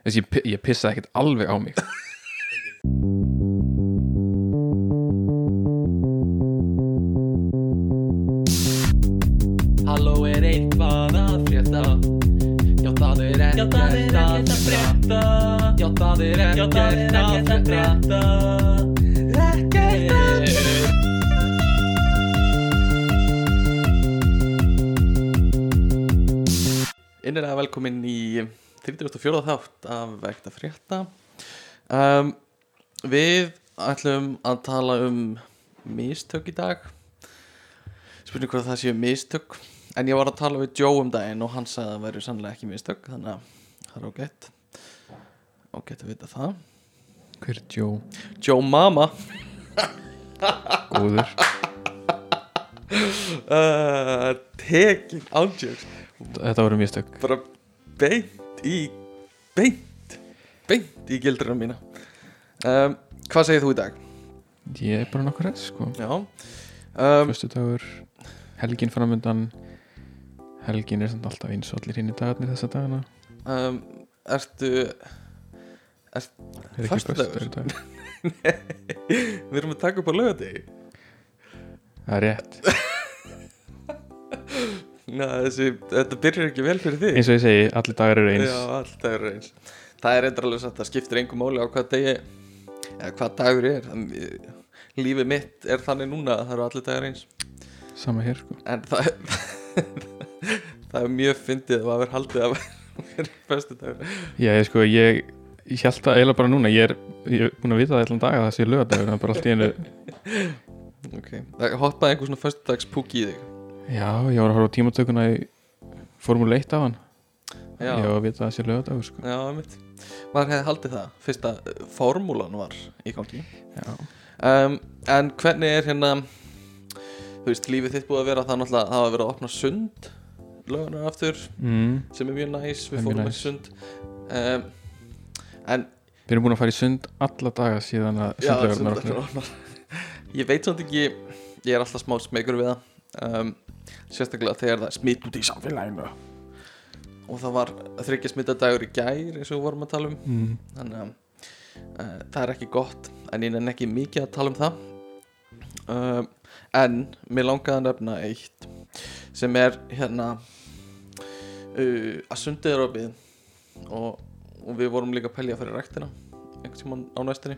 Þessi, ég, ég pissaði ekkert alveg á mig. Halló er eitthvað að frétta? Já það er ekkert að frétta. Já það er ekkert að frétta. Ekkert að Innilega velkomin í 34. þátt af Vekt að frétta. Um, Við ætlum að tala um mistök í dag. Spurning hvað það séu mistök. En ég var að tala við Joe um daginn og hann sagði að það væri sannlega ekki mistök Þannig að það er ágætt Ágætt að vita það. Hver er Joe? Joe Mama. Góður. Uh, Tekin ándjöks Þetta voru mistök. Bara beint í beint, beint í gildruna mína. Um, Hvað segir þú í dag? Ég er bara nokkur rétt sko. Um, Föstu dagur Helgin framöndan Helgin er samt alltaf eins og allir hinn í dagarnir þessa dagana. Um, Ertu Er ekki Föstudagur? föstudagur í dag? Við erum að taka upp á lögadegi Það er rétt Ná, þessi, Þetta byrjar ekki vel fyrir þig. Eins og ég segi, allir dagar eru eins. Já, alltaf er eins. Það er eitthvað alveg satt, það skiptir engum máli á hvað degi eða hvað dagur er. Þannig, Lífið mitt er þannig núna að það eru allir dagar eins. Sama hér sko. En það Það er mjög fyndið að vera haldið að vera fyrstu dagur Já, ég sko, ég Ég held það eiginlega bara núna. Ég er, ég er búin að vita það allan dag að það sé lögadagur Það er bara allt í einu. Ok, það hoppaði einhver svona fyrstu dags púki í þig Já, ég var að horfa á tímatökuna í Formule 1 af hann. Já, Ég var að vita að það sé lögadagur sko. Já, mitt Maður hefði haldið það, fyrsta uh, formúlan var í gangi. Já, um, En hvernig er hérna Þú veist, lífið þitt búið að vera? Það náttúrulega Það hafa verið að opna sund Lögunar aftur, mm. sem er mjög næs. Við fórum með sund. Um, En Við erum búin að fara í sund alla daga síðan að opnuðu. opnar. Ég veit samt ekki Ég er alltaf smá smegur við það. Um, Sérstaklega þegar það er smitt út í samfélaginu. Og það var þryggja smittadagur í gær eins og við vorum að tala um. Mm. Þannig að uh, það er ekki gott En ég nenni ekki mikið að tala um það. Um, En mér langaði að nefna eitt Sem er hérna uh, Að sundið er opið og, og við vorum líka að pelja fyrir ræktina einhvern tímann á næstinni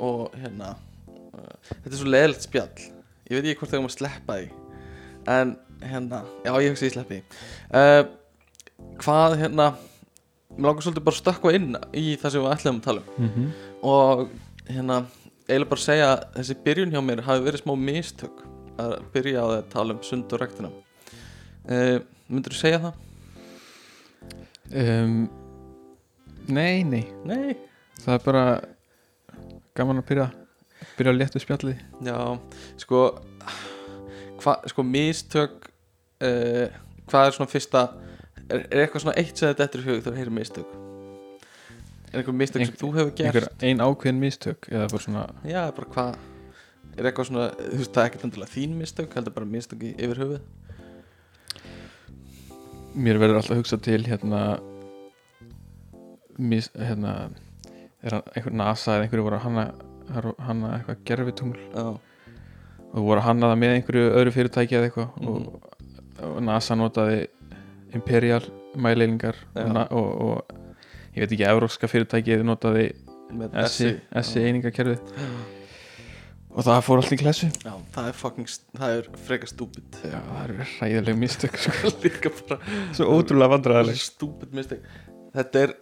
og hérna uh, þetta er svo leðilegt spjall. Ég veit ekki hvort þau um að sleppa því en hérna, já ég hugsi ég sleppi uh, hvað hérna mér langar svolítið bara að stökkva inn í það sem við ætlum að tala um. Mm og hérna eiginlega bara segja að þessi byrjun hjá mér hafi verið smá mistök að byrja á því að tala um sund og ræktina. Uh, myndur þú segja það? um, Nei, nei. Nei? Það er bara gaman að byrja byrja að léttu spjallið Já, sko hva, sko mistök uh, hvað er svona fyrsta er, er eitthvað svona eitt sem þetta eftir hug þegar þú heyrir mistök? Er eitthvað mistök sem Einhver- þú hefur gert? einhver ein ákveðin mistök eða bara svona já, bara hvað er eitthvað svona, þú veist, það er ekkert endilega þín mistök heldur bara mistök í yfir höfuð mér verður alltaf að hugsa til hérna mis, hérna er hann einhver NASA eða einhverju voru að hanna hanna eitthvað gerfitungl já, og voru að hanna það með einhverju öðru fyrirtæki eða eitthvað Mhm. og, og NASA notaði Imperial mæleilingar Já. og, og, ég veit ekki, evróska fyrirtækið notaði með SI, SI já. einingakerfið og það fór allt í klessu já, það er fucking, það er frekar stúpid Já, það eru hræðileg mistök sko. líka bara Svo ótrúlega vandræðileg er stúpid mistök þetta er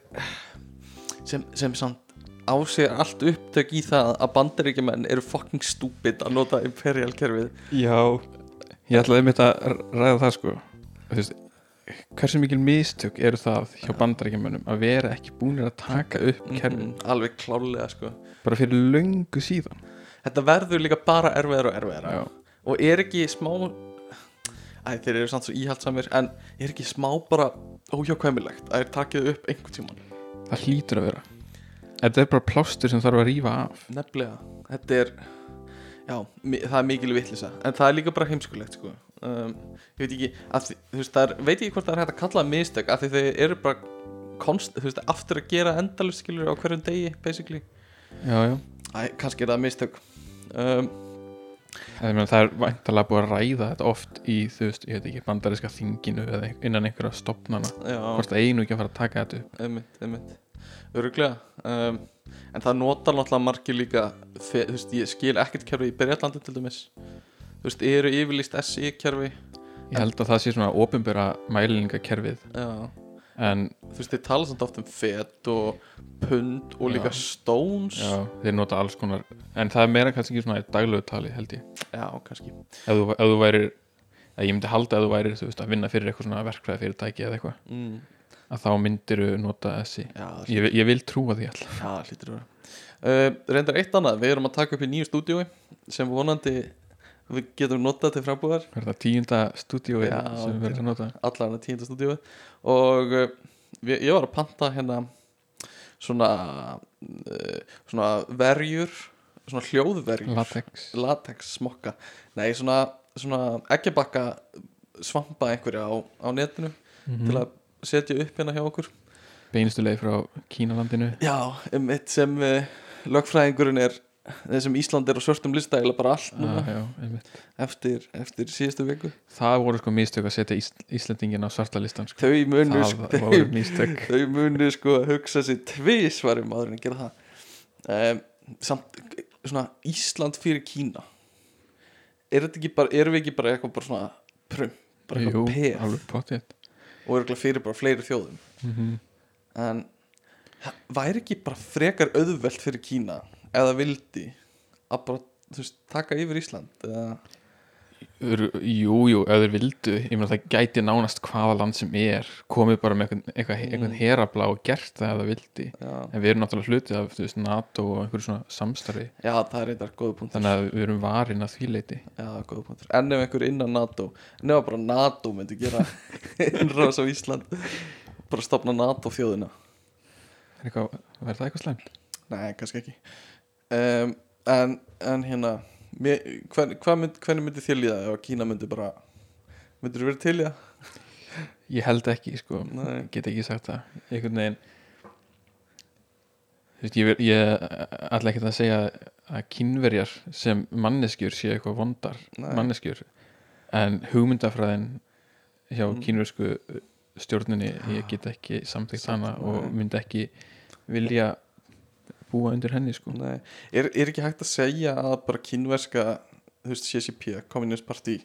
sem, sem samt á sig allt upptök í það að bandaríkjumenn eru fucking stúpid að nota imperial kerfið. Já, ég ætlaði einmitt að ræða það sko. Veist, Hversu mikil mistök eru það hjá bandarækjumönnum að vera ekki búinir að taka upp Mhm, alveg klálega sko. Bara fyrir löngu síðan. Þetta verður líka bara erfiðar og erfiðar Já, og er ekki smá æ, þeir eru samt svo íhaldsamir en er ekki smá bara óhjákvæmilegt að þeir takið upp einhvern tímann? Það hlýtur að vera Þetta er bara plástur sem þarf að rífa af. Nefnilega, þetta er já, það er mikil vitlisa en það er líka bara heimskulegt sko. Um, ég veit ekki, því, þú veist, það er, veit ekki hvort það er hægt að kalla mistök af því þeir eru bara konst, þú veist, aftur að gera endalust skilur á hverjum degi, basically. Já, já. Æ, kannski er það mistök. Um, meina, það er væntalega búið að ræða þetta oft í, þú veist, ég veit ekki, bandariska þinginu eða innan einhverja stopnana hvort það einu ekki að fara að taka þetta upp. Einmitt, einmitt Öruglega um, En það notar náttúrulega margir líka Þú veist, ég skil ekkert kerfi í Berjalandi til dæmis. Þú veist, eru yfirlýst SI kerfi Ég held að það sé svona ofinbera mælingakerfið. En Þú veist, þeir tala samt oft um fet og pund og líka Já. stones. Já, þeir nota alls konar en það er meira kannski ekki svona í daglegu tali held ég. Já, kannski. Ef þú, ef þú værir ég myndi halda að þú værir þú veist, að vinna fyrir eitthvað svona verkfræði fyrirtæki eða eitthvað. Mm. Að þá myndir þú nota þessi. Já, ég, ég vil trúa því alltaf uh, Reyndar eitt annað, við erum að taka upp í nýju stúdíói sem vonandi við getum notað til frambúðar. Er það tíunda stúdíói Já, sem við verðum að nota? allan að tíunda stúdíói. Og uh, við, ég var að panta hérna svona uh, svona verjur svona hljóðverjur. Latex. Latex smokka. Nei, svona, svona eggjabakka svampa einhverja á, á netinu til að setja upp hérna hjá okkur. Beinustu leið frá Kínalandinu. Já, um eitt sem uh, lögfræðingurinn er þessum Ísland er á svörtum lista eða bara allt núna. Ah, já, eftir, eftir síðustu viku. Það voru sko mistök að setja Ís Íslendingin á svarta listan sko. þau munu sko, þau, munu sko að hugsa sér tvisvarum áður en gera það. Um, samt svona Ísland fyrir Kína. Er þetta ekki bara erum við ekki bara eitthvað bara svona prum, bara eitthvað peð og er eitthvað fyrir bara fleiri þjóðum mm -hmm. en væri ekki bara frekar auðvelt fyrir Kína eða vildi að bara veist, taka yfir Ísland eða, Jú, jú, ef þeir vildu. Ég meina það gæti nánast hvaða land sem er komið bara með einhvern, einhvern Mm. herabla og gert það ef það vildi. Já, en við erum náttúrulega hluti af veist, NATO og einhverju svona samstarfi. Já, það er eitthvað góða punktur. Þannig að við erum varin að því leiti Já, góða punktur. En ef einhver innan NATO En ef bara NATO myndi gera innrás á Ísland Bara stopna NATO þjóðina. Er eitthvað, verður það eitthvað slæmt? Nei, kannski ekki. Um, en, en hérna mér, hvern, mynd, Hvernig myndi þér líða ef Kína myndi bara Myndir þú verið til í það? Ég held ekki, sko, Nei. get ekki sagt það einhvern veginn þú veist, ég, ég ætla ekki að segja að kynverjar sem manneskjur séu eitthvað vondar Nei. manneskjur en hugmyndafræðin hjá Mm. kínversku stjórninni ég get ekki samþykkt Samt, hana og nei. myndi ekki vilja búa undir henni sko. Nei, er, er ekki hægt að segja að bara kínverska þú veist, CCP, Communist Party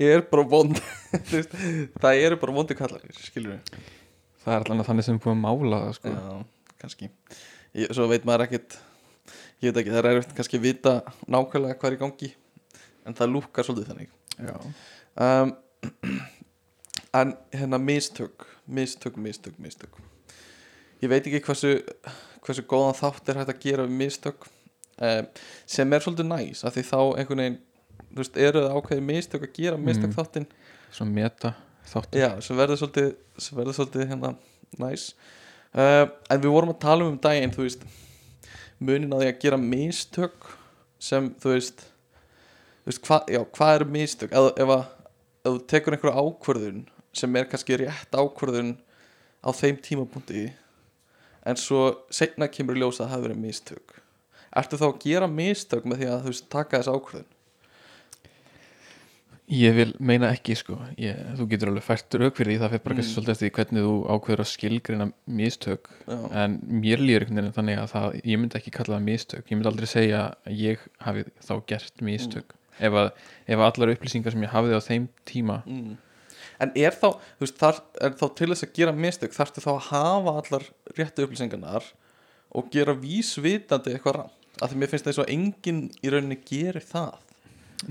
ég er bara vond það eru bara vondi kallar skilur við það er allan að þannig sem búið að mála það sko. Já, kannski. Ég, Svo veit maður ekkit Ég veit ekki, það er erfitt kannski að vita nákvæmlega hvað er í gangi En það lúkar svolítið þannig. Um, En hérna mistök Mistök, mistök, mistök. Ég veit ekki hversu Hversu góðan þátt er hægt að gera við mistök um, Sem er svolítið næs af Því þá einhvern veginn veist, eru það ákveðið mistök að gera mistök Mm. þáttinn. Svona meta þáttur Já, sem verður svolítið sem verður svolítið hérna næs. Uh, en við vorum að tala um um daginn þú veist munin á því að gera mistök sem þú veist þú veist, hva, já, hvað eru mistök? Ef, ef, að, ef þú tekur einhverja ákvörðun sem er kannski rétt ákvörðun á þeim tímapunkti en svo setna kemur í ljós að það hafi verið mistök. Ertu þá að gera mistök með því að þú veist taka þess ákvörðun? Ég vil meina ekki sko. Ég, þú getur alveg fært rauk fyrir því. Það fyrir bara Mm. mm. svolítið eftir hvernig þú ákveður að skilgreina mistök. Já, en mér líður einhvern veginn þannig að það, ég myndi ekki kalla það mistök. Ég myndi aldrei segja að ég hafi þá gert mistök. Ef, að, ef allar upplýsingar sem ég hafði á þeim tíma mm. En er þá þú veist, þar, er þá til þess að gera mistök þarftu þá að hafa allar réttu upplýsingarnar og gera vísvitandi eitthvað rann af því mér finnst það eins og enginn í rauninni gerir það.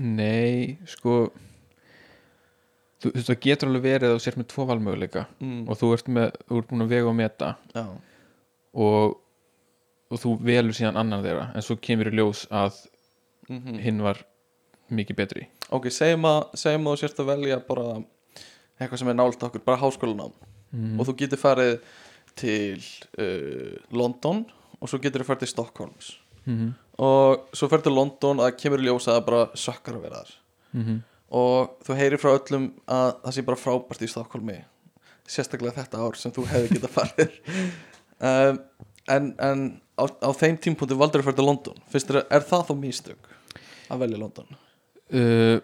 Nei, sko þú, veist það getur alveg verið að þú sér með tvo valmöguleika mm. og þú ert, með, þú ert búin að vega og meta. Já, og, og þú velur síðan annan þeirra en svo kemur í ljós að mm hinn var mikið betri. Ok, segjum að, segjum að þú sérst að velja bara eitthvað sem er nált okkur, bara háskólanám mm. og þú getur farið til uh, London og svo getur þú farið til Stockholms mm og svo farið til London að kemur í ljós að bara sökkar að vera þar -hmm. og þú heyrir frá öllum að það sé bara frábært í Stokkólmi sérstaklega þetta ár sem þú hefði getað farið um, en, en á, á þeim tímpúnti valdur að fara til London finnst þér, er það þá mistök að velja London? uh,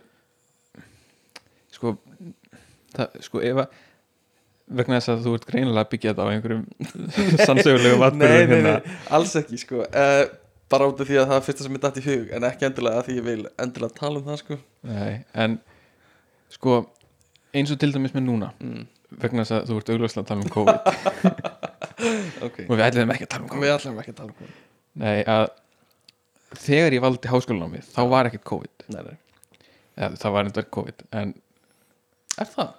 sko það, sko ef að vegna þess að þú ert greinilega að byggja þetta á einhverjum sannsögulegu nei, vatnbyrðum nei, hérna. nei, alls ekki sko. Uh, bara út af því að það er fyrsta sem er dætt í hug en ekki endilega að því ég vil endilega tala um það sko. Nei, en sko eins og til dæmis með núna mm. vegna þess að þú ert augljóslega að tala um COVID. Ok, og við ætlum ekki að tala um COVID. Við ætlum ekki að tala um það Nei, að þegar ég valdi háskólanámið þá var ekkert COVID. Nei, nei. eða það var eitthvað COVID en er það?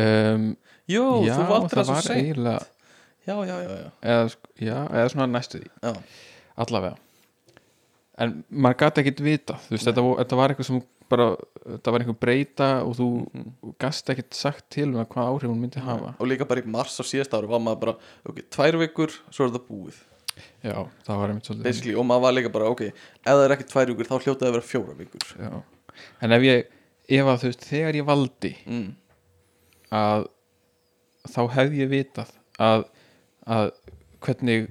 um, Jú, já, þú valdur það það svo seint eiginlega já, já, já, já, eða, já, eða svona næstu því já. allavega en maður gæti ekkert vita þú veist, þetta, þetta var eitthvað sem bara þetta var einhver breyta og þú Mhm. gast ekkert sagt til um hvað áhrif hún myndi hafa og líka bara í mars á síðast ári var maður bara, ok, tvær vikur svo er það búið, já, það var einmitt svolítið basically og maður var líka bara, ok, ef það er ekki tvær vikur þá hljótaði að vera fjóra vikur já. en ef ég, ef að þú veist þegar ég valdi mm. að þá hefði ég vitað að, að hvernig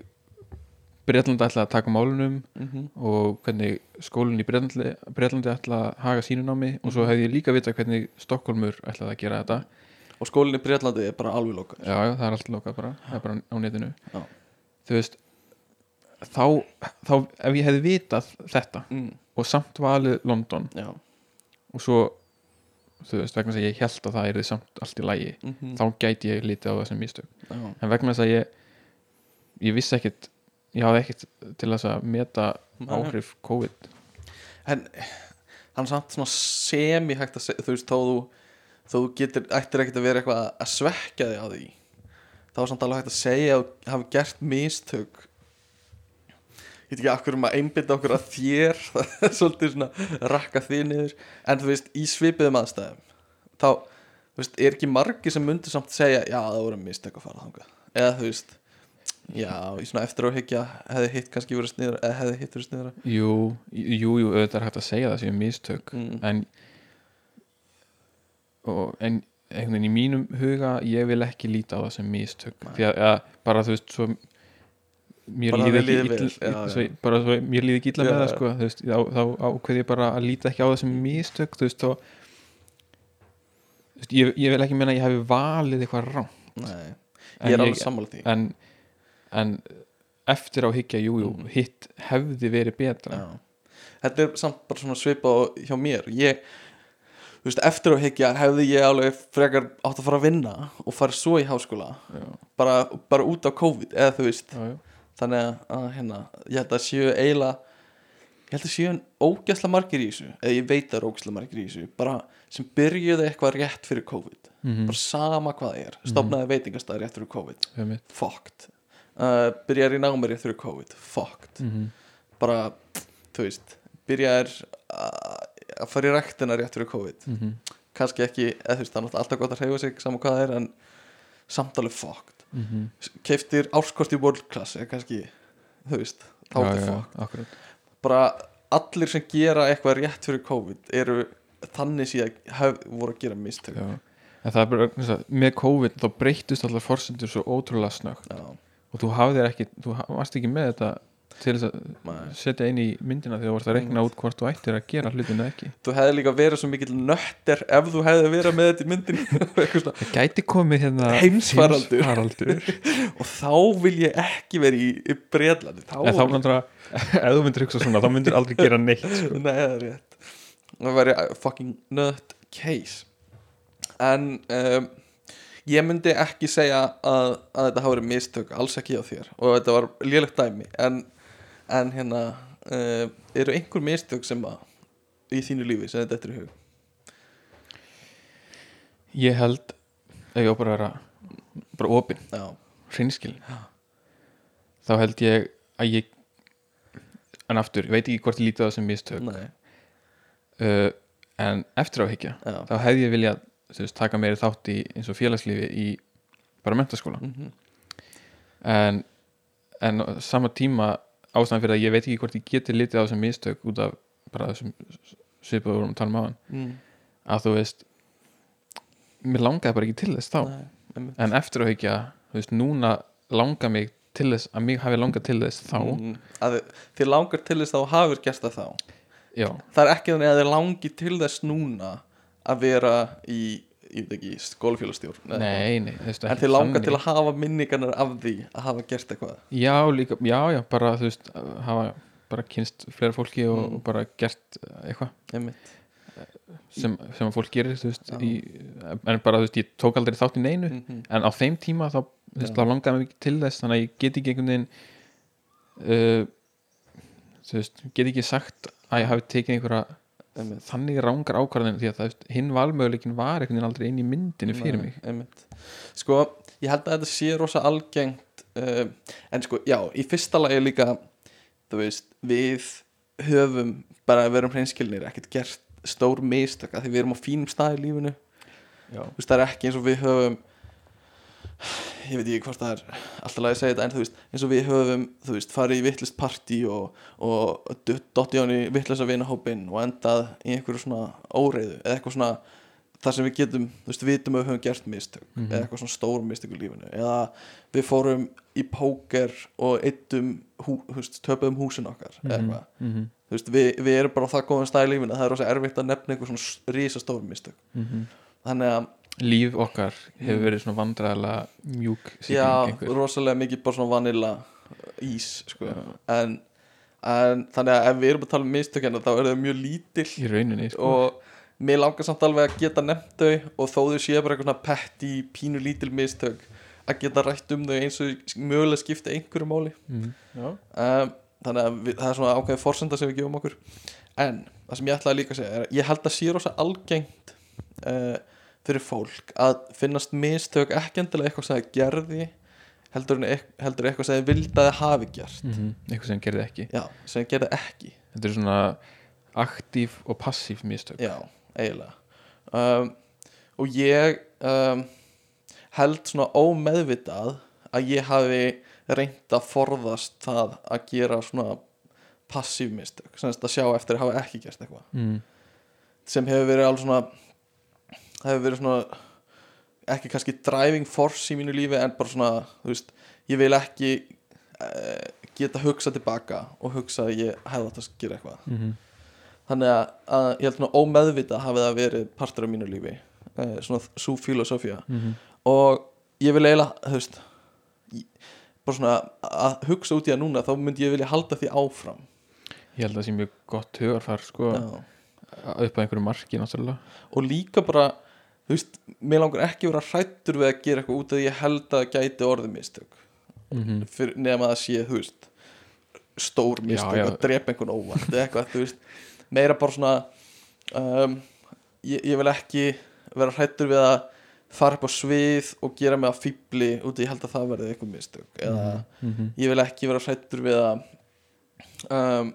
Breitlandi ætla að taka málunum Mm og hvernig skólinn í Breitlandi, Breitlandi ætla að haga sínunámi og svo hefði ég líka vitað hvernig Stokkólmur ætlaði að gera þetta. Og skólinn í Breitlandi er bara alveg lokað. Já, já, það er alltaf lokað bara, það er bara á netinu. Já. þú veist þá, þá ef ég hefði vitað þetta mm. og samt valið London já, og svo þú veist, vegna þess að ég held að það er samt allt í lægi mm þá gæti ég litið á mistök. Já. en vegna þess að ég ég vissi ekkit ég hafði ekkit til þess að meta áhrif COVID. En hann samt svona semi hægt að þú veist, þó þú getur, ættir ekkert að vera eitthvað að svekja þig á því þá er samt alveg hægt að segja að þú hafi gert mistök ég veit ekki af hverju maður einbytta okkur að þér. Það er svolítið svona rakka þig niður. En þú veist, í svipiðum aðstæðum þá, þú veist, er ekki margi sem myndir samt segja, já, það voru mistök að fara þangað, eða þú veist já, í svona eftir áhyggja hefði hitt kannski verið sniður, eða hefði hitt verið sniður jú, jú, jú, auðvitað er hægt að segja það sem mistök. Mm. en og, en einhvern veginn í mínum huga ég vil ekki líta á það sem mistök. Því að, að bara þú veist svo mér líði ekki illa, með það sko, veist, þá, þá ákveð ég bara að líta ekki á það sem mistök þú veist, og þú veist, ég, ég vil ekki meina að ég hafi valið eitthvað rám Nei, ég er alveg sammála því. en, en eftir á higgja, jú, jú, Mhm. hitt hefði verið betra. Já. Þetta er samt bara svona svipað hjá mér. Ég, þú veist, eftir á higgja hefði ég alveg frekar átt að fara að vinna og fara svo í háskóla. Bara, bara út á COVID eða þú veist, já, já. Þannig að, hérna, ég held að séu eiginlega ég held að séu ógæsla margir í þessu eða ég veit að ógæsla margir í þessu bara sem byrjuðu eitthvað rétt fyrir COVID. Mm bara sama hvað það er, stopnaði veitingastæði rétt fyrir COVID, -hmm. fucked. Uh, byrjaði í námi rétt fyrir COVID. Fucked. Mm -hmm. bara, þú veist byrjaðir að að fara í rektina rétt fyrir COVID. Mm -hmm. kannski ekki, eða þú veist, það er alltaf gott að hreyfa sig saman hvað það er, en samt alveg fucked keiftir árskort í world class eða kannski, þú veist fucked, akkurat. Bara allir sem gera eitthvað rétt fyrir COVID eru þannig síðan hef, voru að gera mistök. Já. en það er bara, að, með COVID þá breyttust allar forsendur svo ótrúlega snögg Já, og þú hafðir ekki, þú varst ekki með þetta til þess að setja inn í myndina þegar þú varst að reikna út hvort þú ættir að gera hlutinu ekki. Þú hefði líka verið svo mikill nötter ef þú hefði verið með þetta í svona. það gæti komið hérna Heimsfaraldur. heimsfaraldur. og þá vil ég ekki verið í, í Breitlandi þá, þá ef þú myndir hugsa svona þá myndir aldrei gera neitt sko. Nei, það er rétt. Það væri fucking nut case. En um, Ég myndi ekki segja að, að þetta hafi verið mistök Alls ekki á þér. Og þetta var lélegt dæmi. En, en hérna uh, Eru einhver mistök sem að Í þínu lífi sem þetta er í hug? Ég held ef ég á bara að vera bara opinn, Já, hreinskil þá held ég að ég en aftur, ég veit ekki hvort ég lítið á það sem mistök. Uh, en eftir áhyggja Já, þá hefði ég viljað veist, taka meiri þátt í eins og félagslífi í bara mentaskóla mm en, en á sama tíma ástæðan fyrir að ég veit ekki hvort ég geti litið á þessum mistök út af bara þessum svipaður vorum að tala um áðan. Mm. að þú veist mér langaði bara ekki til þess þá. Nei, en eftir að hugja, þú veist, núna langar mig til þess að mig hafi langað til þess þá, Mm, þið langar til þess að þú hafur gert það þá. Já, það er ekki þannig að þið langi til þess núna að vera í ég veit ekki, skólafélagstjórn nei, nei þú veist, en þið langar til að hafa minningarnar af því að hafa gert eitthvað? Já, líka, já, já, bara þú veist, hafa bara kynst fleira fólki og, Mm. og bara gert eitthvað. Sem, sem að fólk gerir, þú veist í, en bara, þú veist, ég tók aldrei þátt í neinu mm en á þeim tíma þá, þú veist, þá langaði mig ekki til þess þannig að ég get ekki einhvern veginn uh, þú veist, get ekki sagt að ég hafi tekið einhverja einmitt. Þannig rángar ákvarðin því að hinn valmöguleikin var einhvern veginn aldrei inn í myndinu fyrir mig. einmitt. sko, ég held að þetta sé rosa algengt uh, en sko, já, í fyrsta lagi líka þú veist, við höfum bara að vera hreinskilnir ekkert gert stór mistök af því við erum á fínum stað í lífinu. Þú veist, það er ekki eins og við höfum ég veit ekki hvort það er alltaf að segja þetta, en þú veist, eins og við höfum þú veist, farið í vittlist partí og, og dotti á hann í vittlisa vinahópin og endað í einhverju svona óreiðu, eða eitthvað svona þar sem við getum, þú veist, vitum að við höfum gert mistök, Mhm. eða eitthvað svona stór mistök í lífinu, eða við fórum í póker og eittum hú, þú veist, töpuðum húsin okkar eða eitthvað, mm þú veist, við, við erum bara á það góðum stað í lífinu, það er rosa erfitt að nefna einhver svona rísa stór mistök. Þannig að líf okkar hefur verið svona vandræðilega mjúk Já, sýking einhver. rosalega mikið bara svona vanilla ís sko. en, en þannig að ef við erum að tala um mistökjana þá er það mjög lítill í rauninni sko. og mér langar samt alveg að geta nefnt þau og þó þau séu bara eitthvað svona petti pínu lítil mistök að geta rætt um þau eins og mögulega skipta einhverju máli mm. já. um, þannig að við, það er svona ákveðið forsenda sem við gefum okkur en það sem ég ætlaði líka að segja er að ég held að sé rosa algengt uh, fyrir fólk að finnast mistök ekki endilega eitthvað sem það gerði heldur heldur eitthvað sem það vildi að það hafi gert. Mm eitthvað sem gerði ekki. Já, sem það gerði ekki. Þetta er svona aktív og passív mistök. Já, eiginlega. Um, og ég um, held svona ómeðvitað að ég hafi reynt að forðast það að gera svona passív mistök sem að sjá eftir að hafa ekki gert eitthvað. Mm. sem hefur verið alveg svona hefur verið svona ekki kannski driving force í mínu lífi en bara svona, þú veist, ég vil ekki uh, geta hugsa tilbaka og hugsa að ég hefði átt að gera eitthvað. Mm þannig að, að ég held svona ómeðvita hafi það verið partur af mínu lífi uh, svona svo filosófía. -hmm. og ég vil eiginlega, þú veist ég- bara svona að hugsa út í það núna þá myndi ég vilja halda því áfram. Ég held að það sé mjög gott hugarfar sko, Já. upp að einhverju marki náttúrulega. Og líka bara þú veist, mér langar ekki að vera hrættur við að gera eitthvað út af því ég held að gæti orðið mistök. Mm fyrir nema að sé, þú veist stór mistök Já, já. að drepa einhvern óvart eitthvað, þú veist, meira bara svona um, ég, ég vil ekki vera hrættur við að fara upp á svið og gera mig að fýbli út af ég held að það verði eitthvað mistök. Eða -hmm. ég vil ekki vera hrættur við að um,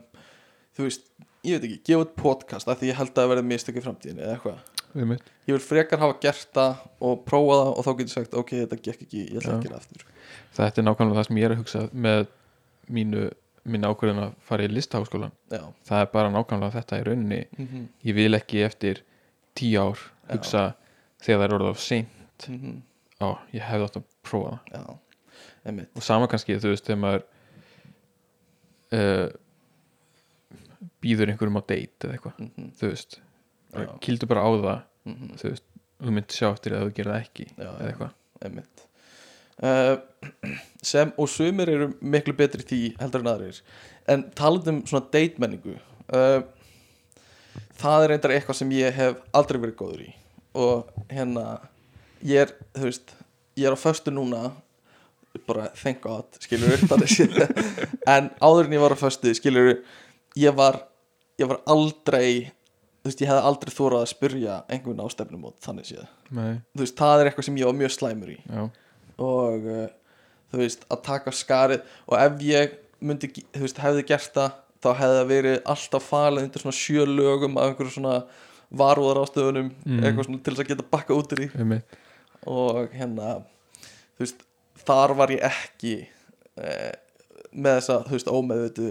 þú veist ég veit ekki, gefa út podcast af því ég held að verði mistök í framtíðin eða eitthvað ég vil frekar hafa gert það og prófa það og þá getur sagt ok, þetta gekk ekki, ég ætla Já. að aftur. Þetta er nákvæmlega það sem ég er að hugsa með mínu minna ákvörðin að fara í listaháskólan já, það er bara nákvæmlega þetta í rauninni. Mm -hmm. ég vil ekki eftir tíu ár hugsa þegar það er orðið á sein Mm á, ég hefði átt að prófa það. Já, og sama kannski, þú veist, þegar maður uh, býður einhverjum á date eða eitthvað, mm -hmm. þú veist. Já. Kildu bara á það, Mm -hmm. þú veist þú mynd sjá eftir að þú gerir það ekki Já, eða eitthvað. uh, sem og sumir eru miklu betri því heldur en aðrir. En talandi um svona date menningu uh, það er reyndar eitthvað sem ég hef aldrei verið góður í. Og hérna ég er, þú veist, ég er á föstu núna bara thank god, skilur en áður en ég var á föstu, skilur ég var ég var aldrei þú veist, ég hefði aldrei þórað að spyrja einhvern á stefnum og þannig séð. Nei, þú veist, það er eitthvað sem ég var mjög slæmur í. Já, og uh, þú veist, að taka skarið og ef ég myndi, þú veist, hefði gert það þá hefði það verið alltaf falið undir svona sjö lögum af einhverju svona varúðar ástöðunum Mm. eitthvað svona til þess að geta bakka út mitt og hérna þú veist, þar var ég ekki uh, með þessa, þú veist, ómeðvitu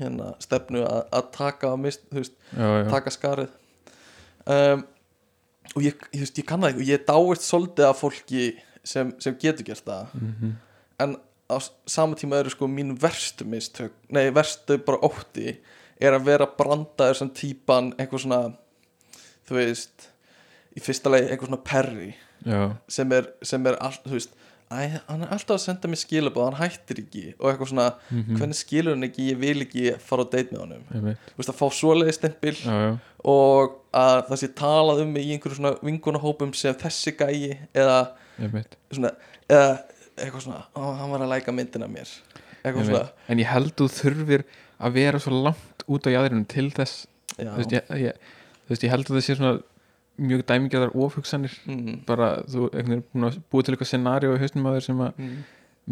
hérna stefnu að, að taka, mist, þú veist, já, já, taka skarið. Um, og ég, ég, ég kann það og ég dáist svolítið af fólki sem, sem getur gert það. Mhm. en á sama tíma eru sko mín verstu mistök nei, verstu bara ótti er að vera brandaður sem típan eitthvað svona þú veist í fyrsta leið eitthvað svona perri já, sem er, sem er all, þú veist Æ, hann er alltaf að senda mér skilabóð, hann hættir ekki. Og eitthvað svona, Mhm. hvernig skilur hann ekki? Ég vil ekki fara á date með honum. Þú veist, að fá svoleiði stempil já, já, og að það sé talað um mig í einhverju svona vingunahópum sem þessi gæi eða einmitt. svona, eða eitthvað svona, ó, hann var að læka myndina mér. Svona. En ég held þú þurfir að vera svo langt út á jæðrinum til þess. Já, þú veist, ég, ég, þú veist, ég held að það sé svona mjög dæmigerðar ofhugsanir. Mm, bara þú að búið til eitthvað scenario í hausnum að þér sem að mm,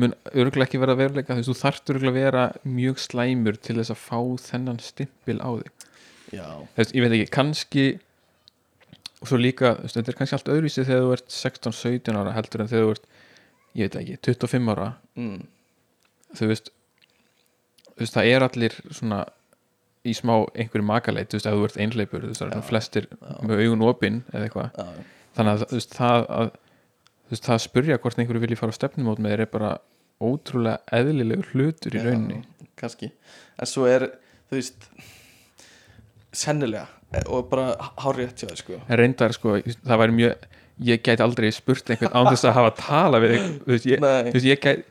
mun örgulega ekki vera veruleika. Þú þarft örgulega vera mjög slæmur til þess að fá þennan stimpil á þig. Já, veist, ég veit ekki, kannski og svo líka, veist, þetta er kannski allt öðruvísi þegar þú ert 16-17 ára heldur en þegar þú ert, ég veit ekki, 25 ára. Mm, þú veist, þú veist það er allir svona í smá einhverju makaleit, þú veist, ef þú ert einleipur þú veist, það er flestir Já. með augun opinn eða eitthvað, þannig að þú veist, það að þú veist, það að spurja hvort einhverju vilji fara á stefnumót með þér er bara ótrúlega eðlilegur hlutur í Já. rauninni. kannski. En svo er, þú veist sennilega og bara hárið hjá þér sko. En reyndar sko, það væri mjög ég gæti aldrei spurt einhvern án þess að hafa tala við þig, þú veist, ég, þú veist, ég gæti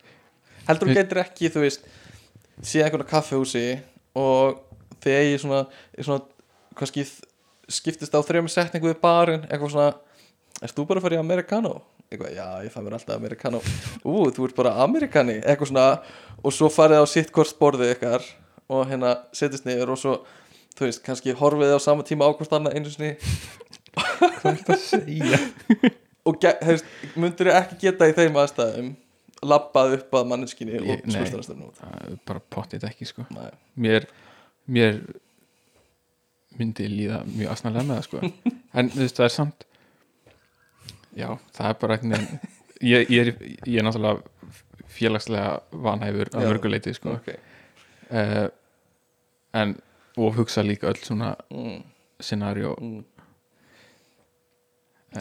heldur þú getur ekki, þú veist sé einhvern kaffehúsi og þið eigi svona, svona kannski skiptist á þrejum setningu við barinn, eitthvað svona erst þú bara að fara í Americano? eitthvað, já, ég fæ mér alltaf Americano. Ú, þú ert bara Amerikani, eitthvað svona og svo farið á sitt hvort borðið ykkar og hérna setjast niður og svo þú veist, kannski horfið á sama tíma á hvort annað einu sinni. Hvað er þetta að segja? Og hefst, myndir ekki geta í þeim aðstæðum labbað upp að manneskinni Ég- og er bara pottið ekki sko. Nei. mér, mér myndi líða mjög asnalega með það sko. En þú veist það er samt já það er bara veginn ég, ég, er, ég er náttúrulega félagslega vanhæfur að mörguleiti sko. ok. Uh, en og hugsa líka öll svona mm, scenario. Mm,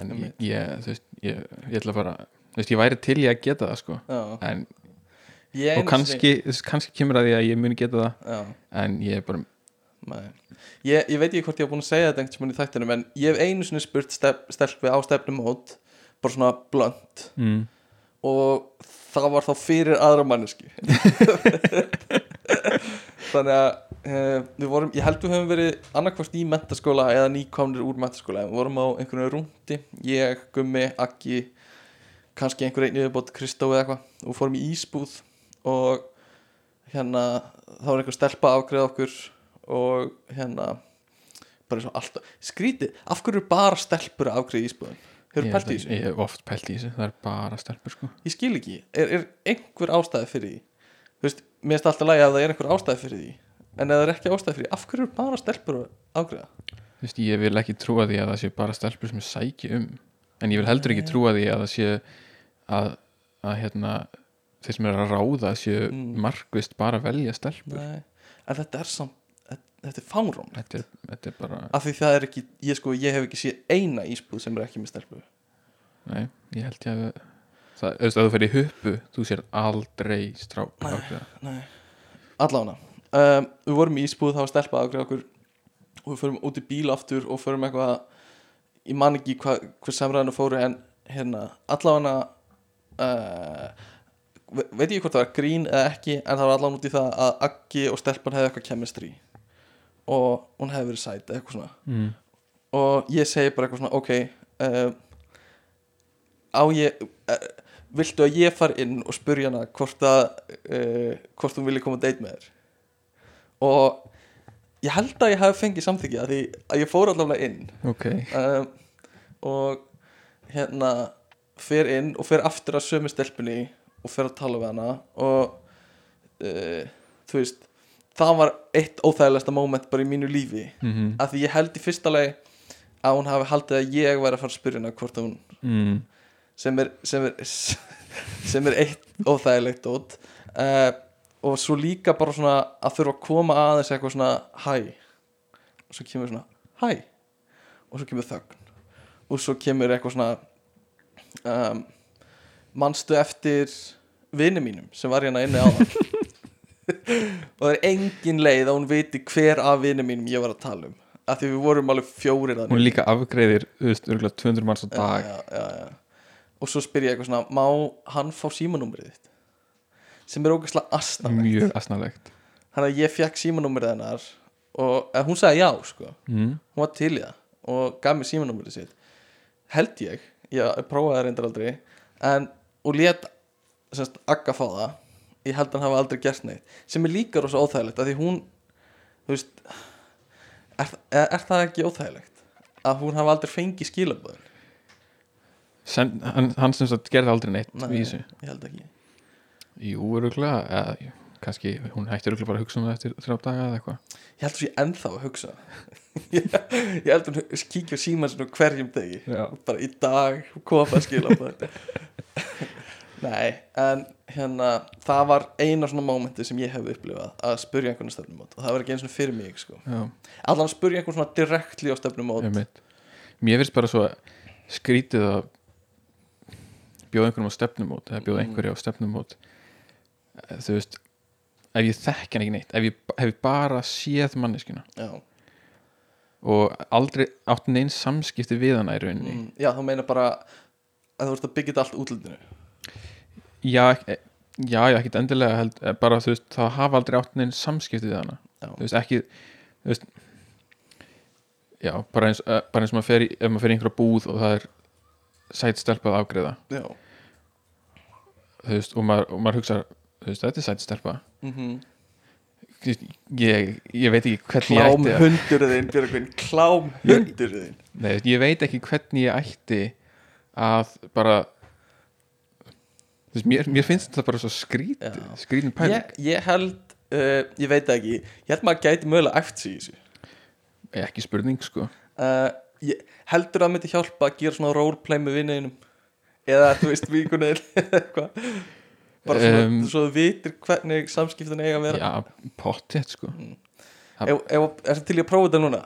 en ég, ég, þú veist, ég, ég ætla bara þú veist, ég væri til ég að geta það sko. Já. en, og einu kannski, kannski kemur að því að ég muni geta það já, en ég er bara, ég, ég veit ekki hvort ég hef búin að segja þetta einhvern tímann í þættinum en ég hef einu sinni spurt stef, stelpi á stefnumót bara svona blönd mm, og það var þá fyrir aðra manneski þannig að uh, við vorum, ég held við höfum verið annarkvort í mentaskóla eða nýkomnir úr mentaskóla við vorum á einhverju rúndi ég, Gummi, Akki kannski einhver einn yfirbót Kristó eða eitthvað. Og fórum í ísbúð og hérna þá var einhver stelpa að afgreða okkur og hérna bara eins og alltaf, skrítið, af hverju bara stelpur að afgreða í ísbúðin hefur pælt í þessu? ég hef oft pælt í þessu. Það er bara stelpur sko. Ég skil ekki, er, er einhver ástæði fyrir því? Þú veist, mér finnst alltaf lægi að það er einhver ástæði fyrir því en ef það er ekki ástæði fyrir því, af hverju er bara stelpur afgreða? Þú veist, ég vil ekki trúa því að það sé bara stelpur sem sæki um en ég vil heldur ekki trúa því að það sé að, að hérna þeir sem eru að ráða séu Mm. markvist bara að velja stelpur Nei, en þetta er samt þetta- er fárón þetta þetta er bara, af því það er ekki, ég sko, ég hef ekki séð eina ísbúð sem er ekki með stelpu nei, ég held ég að það, þú veist, að þú í huppu þú sér aldrei strák Nei. ákveða. allána, um, við vorum í ísbúð það var stelpa að afgreða okkur og við förum út í bíl aftur og förum eitthvað ég man ekki hva, hver samræðinu fóru en hérna, allána uh, veit ég hvort það var grín eða ekki en það var allan út í það að Aggi og stelpan hefði eitthvað chemistry. Og hún hefði verið sæt eitthvað svona. Mm. og ég segi bara eitthvað svona ok uh, á ég uh, viltu að ég far inn og spurja hana hvort að uh, hvort hún vilja koma að date með þér? Og ég held að ég hafi fengið samþykja því að ég fór allavega inn. Ok, um, og hérna fer inn og fer aftur að sömu stelpunni og fer að tala við hana og uh, þú veist það var eitt óþægilegasta moment bara í mínu lífi. Mm að því ég held í fyrsta lagi að hún hafi haldið að ég væri að fara að spyrja hana hvort hún mm. sem er, sem er, sem er eitt óþægilegt út uh, og svo líka bara svona að þurfa að koma aðeins eitthvað svona hæ. Og svo kemur svona hæ. Og svo kemur þögn. Og svo kemur eitthvað svona um, manstu eftir vini mínum sem var hérna inni á það og það er engin leið að hún viti hver af vini mínum ég var að tala um af því við vorum alveg fjórir hún líka afgreiðir, þú veist, örgulega 200 manns á dag. já, já, já. og svo spyr ég eitthvað svona má hann fá símanúmerið þitt? Sem er ógæslega astnalegt mjög asnalegt. Þannig að ég fekk símanúmerið hennar og hún sagði já sko. Mm. hún var til í það og gaf mér símanúmerið sitt. Held ég, ég prófaði það reyndar aldrei en, og let semst, Agga fá það. Ég held að hann hafa aldrei gert neitt. Sem er líka rosa óþægilegt af því hún þú veist er, er, það ekki óþægilegt? Að hún hafa aldrei fengið skilaböðin Sen, hann, hann sem sagt gerði aldrei neitt Nei, ég held ekki. Jú, örgulega, eða kannski hún hætti örgulega bara að hugsa um það eftir þrjá daga eða eitthvað. Ég held að ég ennþá að hugsa ég, ég held að hún kíkja á síman svona hverjum degi. Já. bara í dag koma skilaböðin nei, en hérna það var eina svona mómenti sem ég hef upplifað að spurja einhvern stefnumót. Og það var ekki eins og fyrir mig sko. Allan spurja einhvern svona direktli á stefnumót. Mér finnst bara svo skrítið að bjóða einhverjum á stefnumót eða bjóða Mm. einhverju á stefnumót. Þú veist ef ég þekki hann ekki neitt ef ég hef ég bara séð manneskina já, og aldrei átt neins samskipti við hana í rauninni. Mm, já, þá meina bara að þú ert að byggja þetta allt útlutinu já, ek- já, já, ekkert endilega held, eh, bara þú veist, það hafa aldrei átt neins samskipti við hana. Já, þú veist, ekki þú veist, já, bara eins, eh, bara eins maður fer í, ef maður fer í einhverja búð og það er sætt stelpað afgreða já. þú veist, og maður, og maður hugsa þú veist, þetta er sætt stelpa. Mm ég, ég veit ekki hvernig ég klám ætti að, hundurðin Björgvin, klám hundurðin nei, ég veit ekki hvernig ég ætti að bara þú veist, mér, mér finnst þetta bara svo skrítið Já. skrítin pæling. Ég, ég held uh, ég veit ekki, ég held maður gæti mögulega eftir sig í þessu. Ekki spurning, sko. Uh, ég, heldur það myndi hjálpa að gera svona roleplay með vinninum eða þú veist vikunni eða eitthvað bara svona, Um, svo þú vitir hvernig samskiptin eiga að vera. Já, pottið, sko. Ef, er það til í að prófa þetta núna?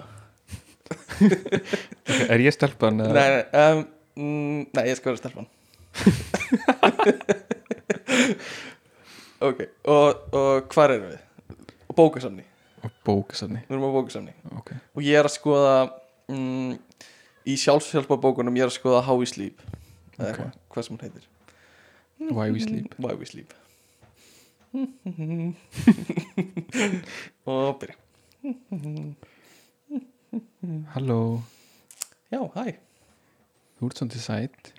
er ég stelpan eða? Nei, um, mm, nei, ég skal vera stelpan. Ok, og, og hvar erum við? bókasamni, á bókasamni ok. Og ég er að skoða mm, í sjálfshjálpa bókunum ég er að skoða How We Sleep eða Ok. eitthvað, hvað sem hún heitir Why We Sleep? Why We Sleep? Og byrja. Halló, já, hæ, þú ert svona til sætt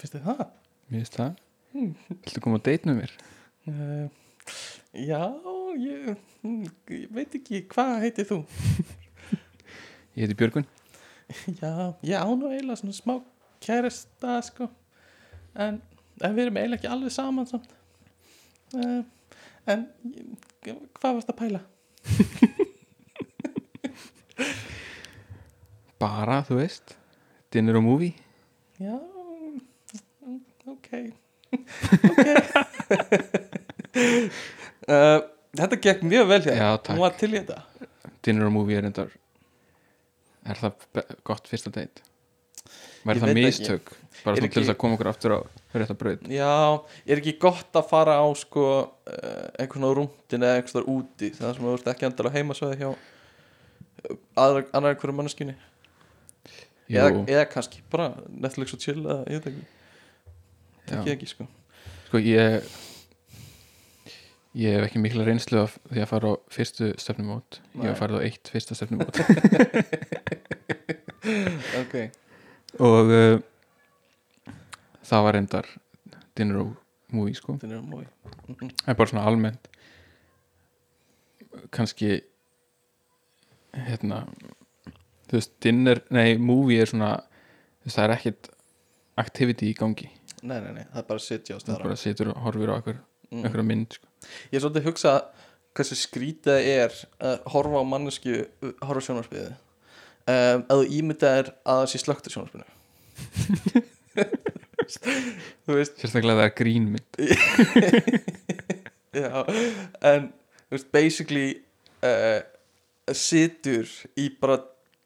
þið það? Mér finnst það. Viltu koma að date með mér? Uh, já, ég, ég veit ekki hvað heitir þú? Ég heiti Björgun já, ég á nú eiginlega svona smá kæresta sko. En, en við erum eiginlega ekki alveg saman samt uh, en hvað varst að pæla? Bara, þú veist Dinner og movie Já, ok Ok uh, Þetta gekk mjög vel hér Já, takk. Hún var til í þetta Dinner og movie er endar Er það gott fyrsta date? Væri það veit ekki. Bara svona til þess ekki- að koma okkur aftur á rétta braut. Já, er ekki gott að fara á sko uh, einhvern á rúndin eða einhvers þar úti það sem þú ert ekki endalega heimasvæði hjá aðra, annar einhverju manneskjunni? Jú, eða, eða kannski bara Netflix og chill eða ég veit ekki, ekki ekki sko. Sko ég Ég hef ekki mikla reynslu af því að fara á fyrstu stefnumót. Ég hef farið á eitt fyrsta stefnumót. Ok, Og uh, það var reyndar Dinner og movie sko. Þetta er mói Það er bara svona almennt kannski hérna þú veist, dinner, nei, movie er svona þú veist, það er ekkit activity í gangi. Nei, nei, nei, það er bara að sitja á það staðar bara situr og horfir á einhver, mm. einhverja mynd sko. Ég er svolítið að hugsa hversu skrítið er að horfa á mannesku horfa á sjónarspiði um, að þú ímyndað er að það sé slögt á sjónarspinu sérstaklega það er grínmynd Já, en þú veist, basically uh, situr í bara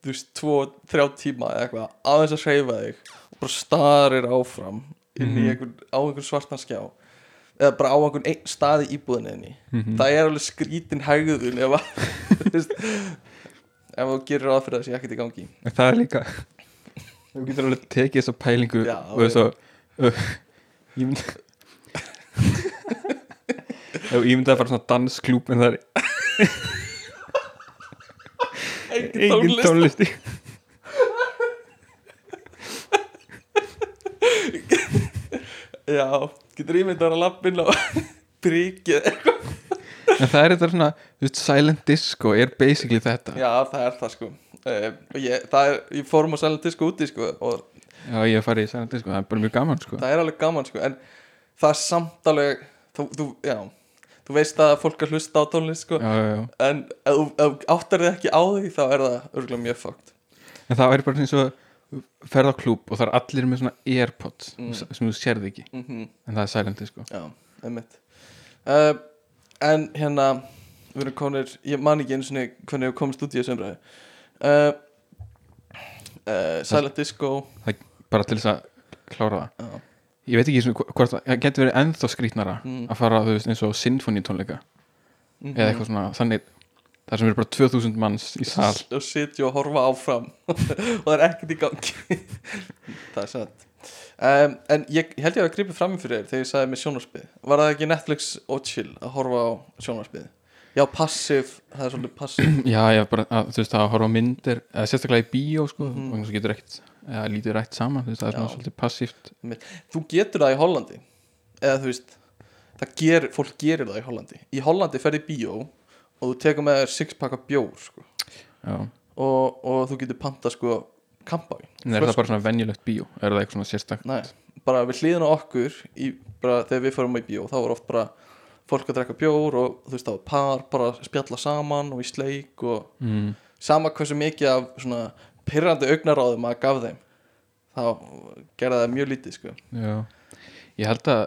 þú veist, tvo, þrjá tíma eða eitthvað, aðeins að hreyfa þig og bara starir áfram inn í Mhm. einhver, á einhver svartan skjá. Eða bara á einhvern einn stað í íbúðinni. Mhm. það er alveg skrítin hegðun ef að ef þú gerir það sé ekkert í gangi. En það er líka þú getur alveg tekið þessa pælingu Já, og þess að ég mynd Ef ég myndi að fara svona dansklúb en það er engin tónlist. í já, getur ímyndað að lappin á príkið en það er þetta svona þú veist, silent disco er basically þetta. Já, það er það sko. Uh, og ég, það er, ég fórum á Silent Disco úti sko og Já, ég hef farið í silent disco, það er bara mjög gaman sko. Það er alveg gaman sko. En það er samt alveg þú, þú, já, þú veist að fólk er hlusta á tónlist sko. Já, já, en ef þú áttar þið ekki á því þá er það örgulega mjög fókt En það væri bara eins og ferð á klúb og það er allir með svona airpods Mm. sem þú sérði ekki. Mm en það er silent disco já, einmitt. Uh, en hérna við erum konir, ég man ekki einu sinni hvernig við komumst út í þessu umræðu. Uh, uh, Silent Disco bara til þess að klára það. Já, Ég veit ekki hvort það, getur verið ennþá skrítnara Mm. að fara þú veist eins og sinfonítónleika Mhm. eða eitthvað svona þannig þar sem eru bara 2000 manns í sal. og sitja og horfa áfram. Og það er ekkert í gangi. Það er satt. Um, en ég held ég að grípa fram í fyrir þér þegar ég sagði með sjónarspið var það ekki Netflix og chill að horfa á sjónarspið já, passiv, það er svolítið passiv Já, ég bara, að, þú veist, að horfa á myndir eða sérstaklega í bíó, sko Mhm. og þannig getur ekkert, eða lítið rætt saman þú veist, það er svona svolítið passíft. Þú getur það í Hollandi eða þú veist það ger, fólk gerir það í Hollandi. Í Hollandi ferði bíó og þú tekur með þér sixpakka bjór sko. Og, og þú getur panta sko kampavín. En er það bara svona venjulegt bíó? Er það eitthvað svona sérstakt? Nei, bara við hliðin á okkur í, bara þegar við fórum í bíó þá var oft bara fólk að drekka bjór og þú veist var par bara spjalla saman og í sleik og mm. sama hversu mikið af svona pyrrandi augnaráðum að gaf þeim. Þá gerði það mjög lítið sko. Já, ég held að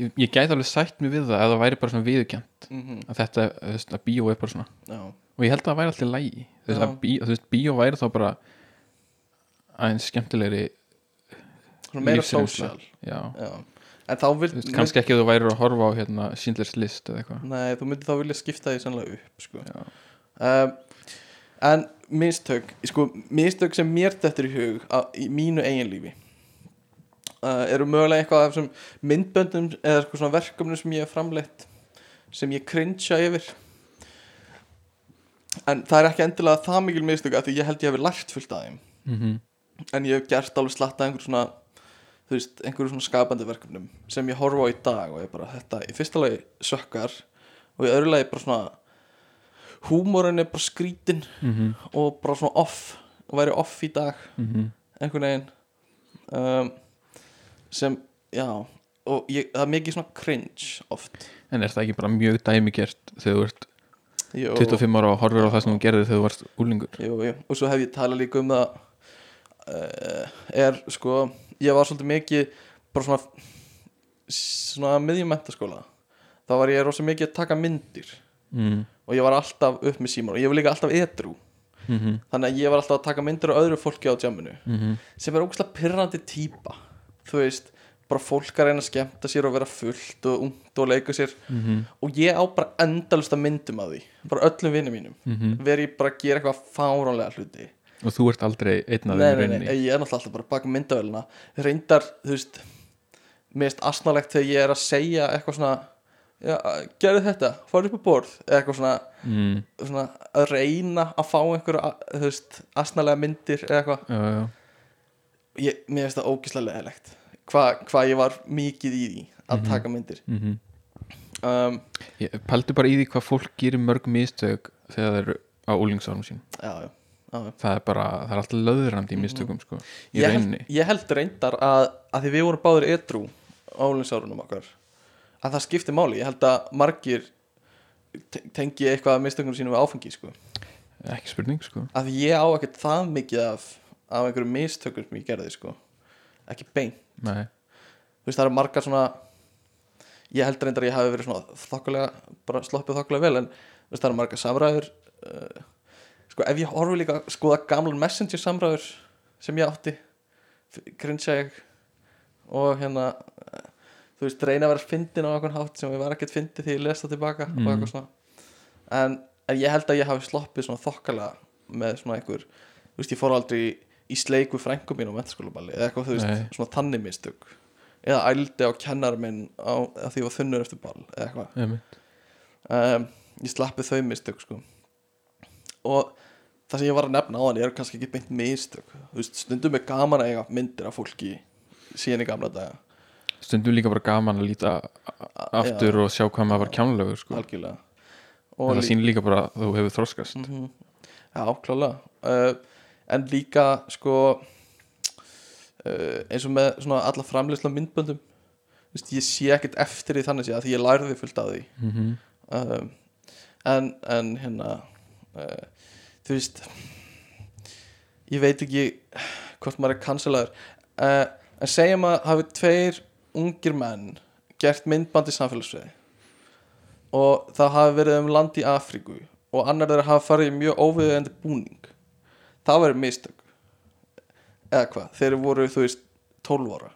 ég, ég gæti alveg sætt mig við það ef það væri bara svona viðurkjönd mm að þetta, þú veist, að bíó er bara svona. Já, og ég held að það væri alltaf lægi þú veist, að bí, þú veist, bíó væri þá bara aðeins skemmtilegri svona meira sósjál já, Já, en þá vil veist, kannski ekki að þú væri að horfa á hérna Schindlers List eða eitthvað. Nei, þú myndir þá vilja skipta því sannlega upp sko. Um, En mistök sko, Mistök sem mér þetta í hug að, í mínu eigin lífi. Uh, eru mögulega eitthvað af þessum myndböndum eða sko svona verkefnum sem ég hef framleitt sem ég cringea yfir. En það er ekki endilega það mikil mistök að því ég held ég hef lært fullt af þeim. Mm en ég hef gert alveg slatta einhver svona þú veist, einhverju svona skapandi verkefnum sem ég horfa á í dag og ég bara þetta í fyrsta lagi sökkar og í öðru lagi bara svona húmórin er bara skrítin -hmm. og bara svona off og væri off í dag. Mm einhvern veginn. Um, sem, já og ég, það er mikið svona cringe oft. En er það ekki bara mjög dæmigert þegar þú ert Jú, 25 ára og horfir á það sem þú gerði þegar þú varst úlingur jú, jú. og svo hef ég talað líka um það uh, er sko ég var svolítið mikið bara svona svona miðjum mentaskóla þá var ég rosa mikið að taka myndir mm. og ég var alltaf upp með símar og ég var líka alltaf edru Mm -hmm. þannig að ég var alltaf að taka myndir á öðru fólki á jamminu Mm sem er ógustlega pirrandi típa. Þú veist, bara fólk að reyna að skemmta sér og vera fullt og ungt og leika sér. -hmm. og ég á bara endalust að myndum að því bara öllum vinnum mínum. Mm veri ég bara að gera eitthvað fáránlega hluti. Og þú ert aldrei einn af þeim í nei, nei, ég er náttúrulega alltaf bara baka myndavélina. Reyndar, þú veist mér finnst asnalegt þegar ég er að segja eitthvað svona já, gerðu þetta, farið upp á borð eða eitthvað svona, mm. svona að reyna að fá einhverja þú veist, asnalega myndir eða eitthvað. Já, já. ég, mér finnst það ógislega leðilegt hvað hva ég var mikið í því að Mhm. taka myndir. Mm um, Ég pældu bara í því hvað fólk gerir mörg mistök þegar það eru á úlingsárum sín já, það er bara, það er alltaf löðrandi í mistökum sko, í Ég, held, ég held reyndar að, að því við vorum báður edrú álinsárunum okkar að það skipti máli, ég held að margir te- tengi eitthvað að mistökunum sínum við áfengi sko. ekki spurning sko að ég á ekkert það mikið af, af einhverjum mistökum sem ég gerði sko. ekki bein Nei. þú veist það eru margar svona ég held reyndar að ég hafi verið svona þokkulega, bara sloppið þokkulega vel en þú veist það eru margar samræður uh, sko ef ég horfi líka að skoða gamlan messenger samræður sem ég átti grinsa ég og hérna þú veist, reyna að vera fyndin á einhvern hátt sem ég var ekkert fyndið því ég lesa tilbaka og Mhm. eitthvað svona en, en ég held að ég hafi sloppið svona þokkalega með svona einhver þú veist, ég fór aldrei í, í sleik við frængum mín á mentaskólaballi eða eitthvað, þú veist, Nei. svona þannig mistök eða ældi á kennar minn á, að því ég var þunnur eftir ball eða eitthvað um, ég slappið þau mistök sko. og það sem ég var að nefna á hann er kannski ekki beint mistök Þú veist, stundum er gaman að eiga myndir af fólki síðan í gamla daga stundum líka bara gaman að líta aftur og sjá hvað maður var kjánlegur sko. algjörlega og það sýnir líka bara að þú hefur þroskast Mhm. já, klálega uh, en líka sko uh, eins og með svona alla framleysla myndböndum Þú veist, ég sé ekkert eftir því þannig að því ég lærði fullt af því mm -hmm. um, en, en hérna uh, þú veist ég veit ekki hvort maður er cancelaður uh, en segjum að hafi tveir ungir menn gert myndband í samfélagsvegi og það hafi verið um land í Afríku og annar þeirra hafi farið í mjög óviðeigandi búning. Það verið mistök. Eða hvað, þeir voru þú veist 12 ára.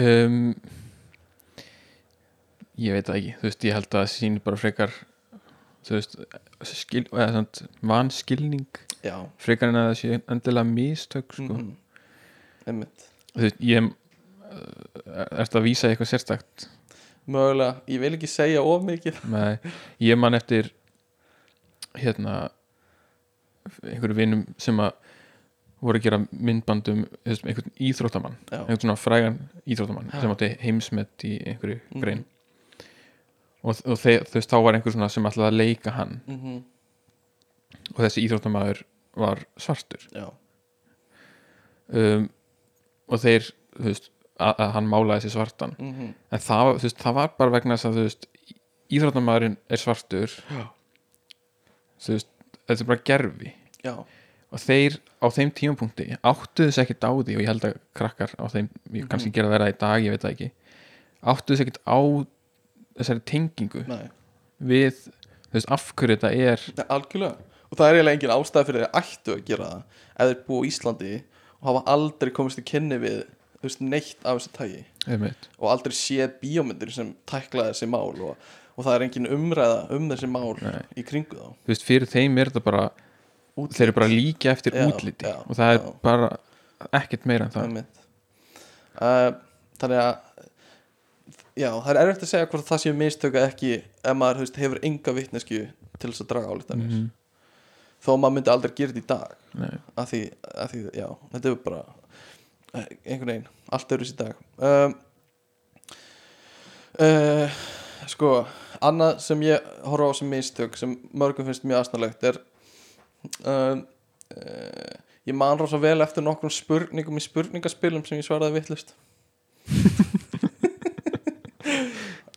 Um, ég veit það ekki. Þú veist, ég held að það sýnir bara frekar þú veist skil, vanskilning já, frekar en að það sé endilega mistök sko. mm einmitt. Þú veist, ég uh, ertu að vísa eitthvað sérstakt? Mögulega, ég vil ekki segja of mikið. Nei, ég man eftir hérna einhverju vinum sem að voru að gera myndbandum einhvern íþróttamann. Já. einhvern svona frægan íþróttamann Já. sem átti heimsmet í einhverju Mhm. grein. Og, og þeir, þú veist, þá var einhver svona sem ætlaði að leika hann. Mm og þessi íþróttamaður var svartur. Já, um, og þeir þú veist, að, að hann málaði þessi svartan. Mm en það, veist, það var bara vegna þess að veist, íþróttamaðurinn er svartur. Veist, þetta er bara gerfi já. og þeir á þeim tímapunkti áttu þess ekkert á því og ég held að krakkar á þeim, ég kannski Mhm. gera það í dag ég veit það ekki áttu þess ekkert á þessari tengingu Nei. við, þú veist, af hverju þetta er. Nei, algjörlega. Og það er eiginlega engin ástæð fyrir þeir ættu að gera það. Þeir búa á Íslandi og hafa aldrei komist í kynni við þú veist, neitt af þessu tægi einmitt, og aldrei séð bíómyndir sem tækla þessi mál og, og það er engin umræða um þessi mál Nei. í kringu þá þú veist, fyrir þeim er þetta bara Útlit. þeir eru bara líka eftir Já, útliti já, og það er já. bara ekkert meira en það uh, þannig að já, það er erfitt að segja hvort það séu mistök eða ekki ef maður veist, hefur enga vitnesku til þess að draga álítanir Mhm. þó að maður myndi aldrei gera þetta í dag að því, að því já, þetta er bara einhvern veginn, allt öðru í dag. Um, uh, sko annað sem ég horfa á sem mistök sem mörgum finnst mjög asnalegt er um, uh, ég man rosa vel eftir nokkrum spurningum í spurningaspilum sem ég svaraði vittlust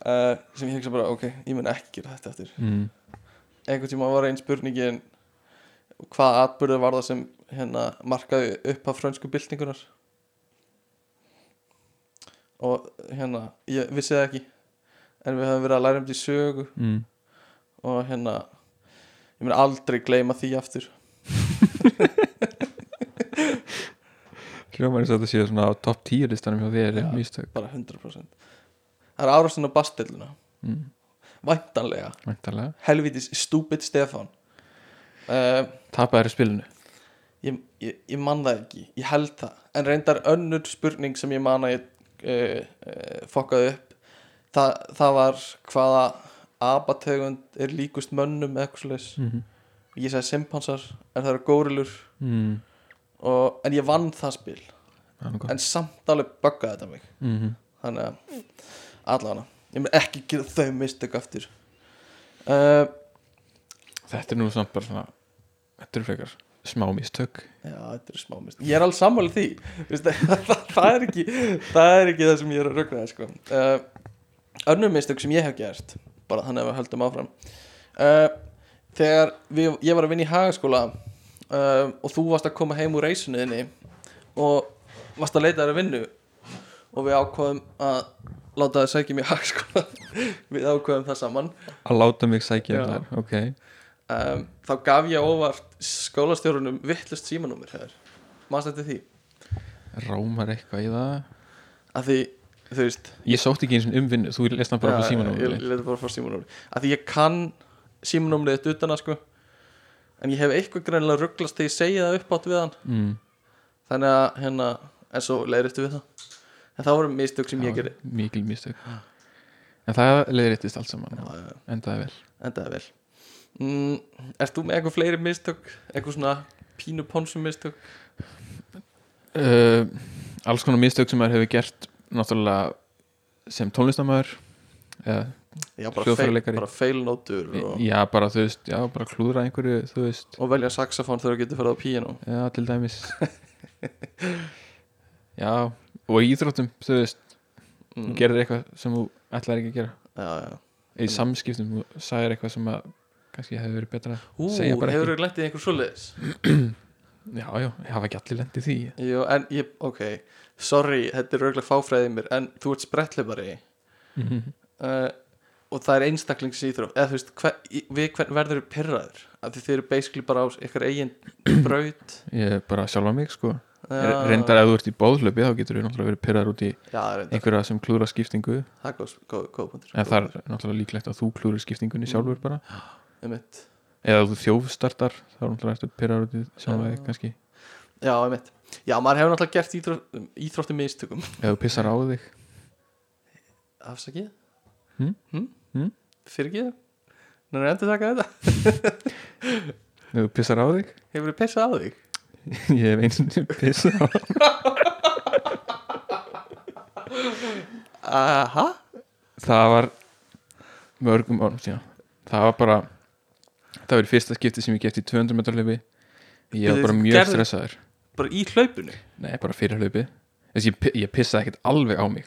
uh, sem ég hugsa bara ok, ég mun ekki gera þetta eftir mm. einhvern tíma var einn spurningin hvað atbyrður var það sem hérna markaði upp af frönsku byltingunar og hérna ég vissi það ekki en við höfum verið að læra um því sögu. Mm. og hérna ég mun aldrei gleyma því aftur. Hljómar eins og þetta séu svona á topp 10 listanum hjá þér mistök. bara 100% það er árásin á bastilluna mm. væntanlega, Væntanlega. helvitis stúpid Stefán. Uh, tapaður í spilinu? ég, ég, ég man það ekki. Ég held það, en reyndar önnur spurning sem ég man að ég uh, fokkaði upp það, það var hvaða abategund er líkust mönnum eða eitthvað svoleiðis mm. ég sagði simpansar, en það eru górilur Mm. og, en ég vann það spil gott. en samt alveg buggaði þetta mig Mhm. þannig að allavega ég mun ekki gera þau mistök aftur uh, þetta er nú samt bara svona þetta er frekar smá mistök. Já, þetta er smá mist Ég er alveg sammála því. Það, það, er ekki, það er ekki það sem ég er að rögna sko. uh, Önnur mistök sem ég hef gert bara þannig að við höldum áfram. Uh, Þegar við, ég var að vinna í hagaskóla uh, og þú varst að koma heim úr reisuninni og varst að leita þér að vinnu og við ákvaðum að láta það sækja mér hagaskóla. Við ákvaðum það saman. Að láta mig sækja Já. þar ok um, þá gaf ég óvart skólastjórunum vittlust símanúmer hefur maður þetta því? Rámar eitthvað í það. Að því, þú veist ég sótti ekki eins og um vinnu, þú lest hann bara Já, fyrir símanum ég, ég leti bara frá símanúmer að því ég kann símanúmerið þetta utan að sko. En ég hef eitthvað greinilega rugglast þegar ég segi það uppátt við hann. Mm. þannig að hérna, en svo leiðristu við það. En það voru mistök sem ég Já, gerði. mikil mistök. En það leiðréttist allt saman. Já, já, endaði vel. Endaði vel mm, Ert þú með eitthvað fleiri mistök? Eitthvað svona pínu ponsum mistök? Uh, alls konar mistök sem maður hefur gert náttúrulega sem tónlistamæður eða, Já, bara, feil, feilnótur og, já bara þú veist já bara klúðra einhverju þú veist. Og velja saxofón þegar þú getur fyrir á píanó. Já til dæmis. Já og íþróttum þú veist mm. gerir eitthvað sem þú ætlar ekki að gera. Já, já. Í samskiptum, þú sagðir eitthvað sem að kannski hefði verið betra Ú, hefur þú lent í einhver svoleiðis? já já, ég hafa ekki allir lendið því. Jú, en ég, ok. Sorry, þetta er rauglega fáfræðið mér En þú ert sprettleipari mm uh, Og það er einstaklingsýþrótt Eða þú veist, hver, við hvern verður pirraður? Af því þið eru basically bara á ykkar eigin braut. Ég er bara sjálfa mig sko. Já, reyndar ef þú ert í bóðhlaupi þá getur þú náttúrulega verið pyrraður út í Já, er einhverja sem klúðra skiptingu. Það er góð, góð, góð en það er náttúrulega líklegt að þú klúðri skiptingunni sjálfur bara Einmitt. eða þú þjófstartar þá er náttúrulega í sjálfa þig kannski Já, einmitt Já, maður hefur náttúrulega gert íþrótt, íþróttum mistökum eða þú pissar á þig Afsakið? Hm? Hm? Hm? Fyrir ekki það? Nú er endur taka þetta ef þú pissar á þig Hefur þið pissað á þig? ég hef eins og pissað á Aha það var mörgum árum síðan það var bara það í fyrsta skipti sem ég gert í 200 metra hlaupi. Ég var bara þú mjög gerðir- stressaður. Bara í hlaupinu? nei, bara fyrir hlaupi þess ég, pi- ég pissaði ekkert alveg á mig.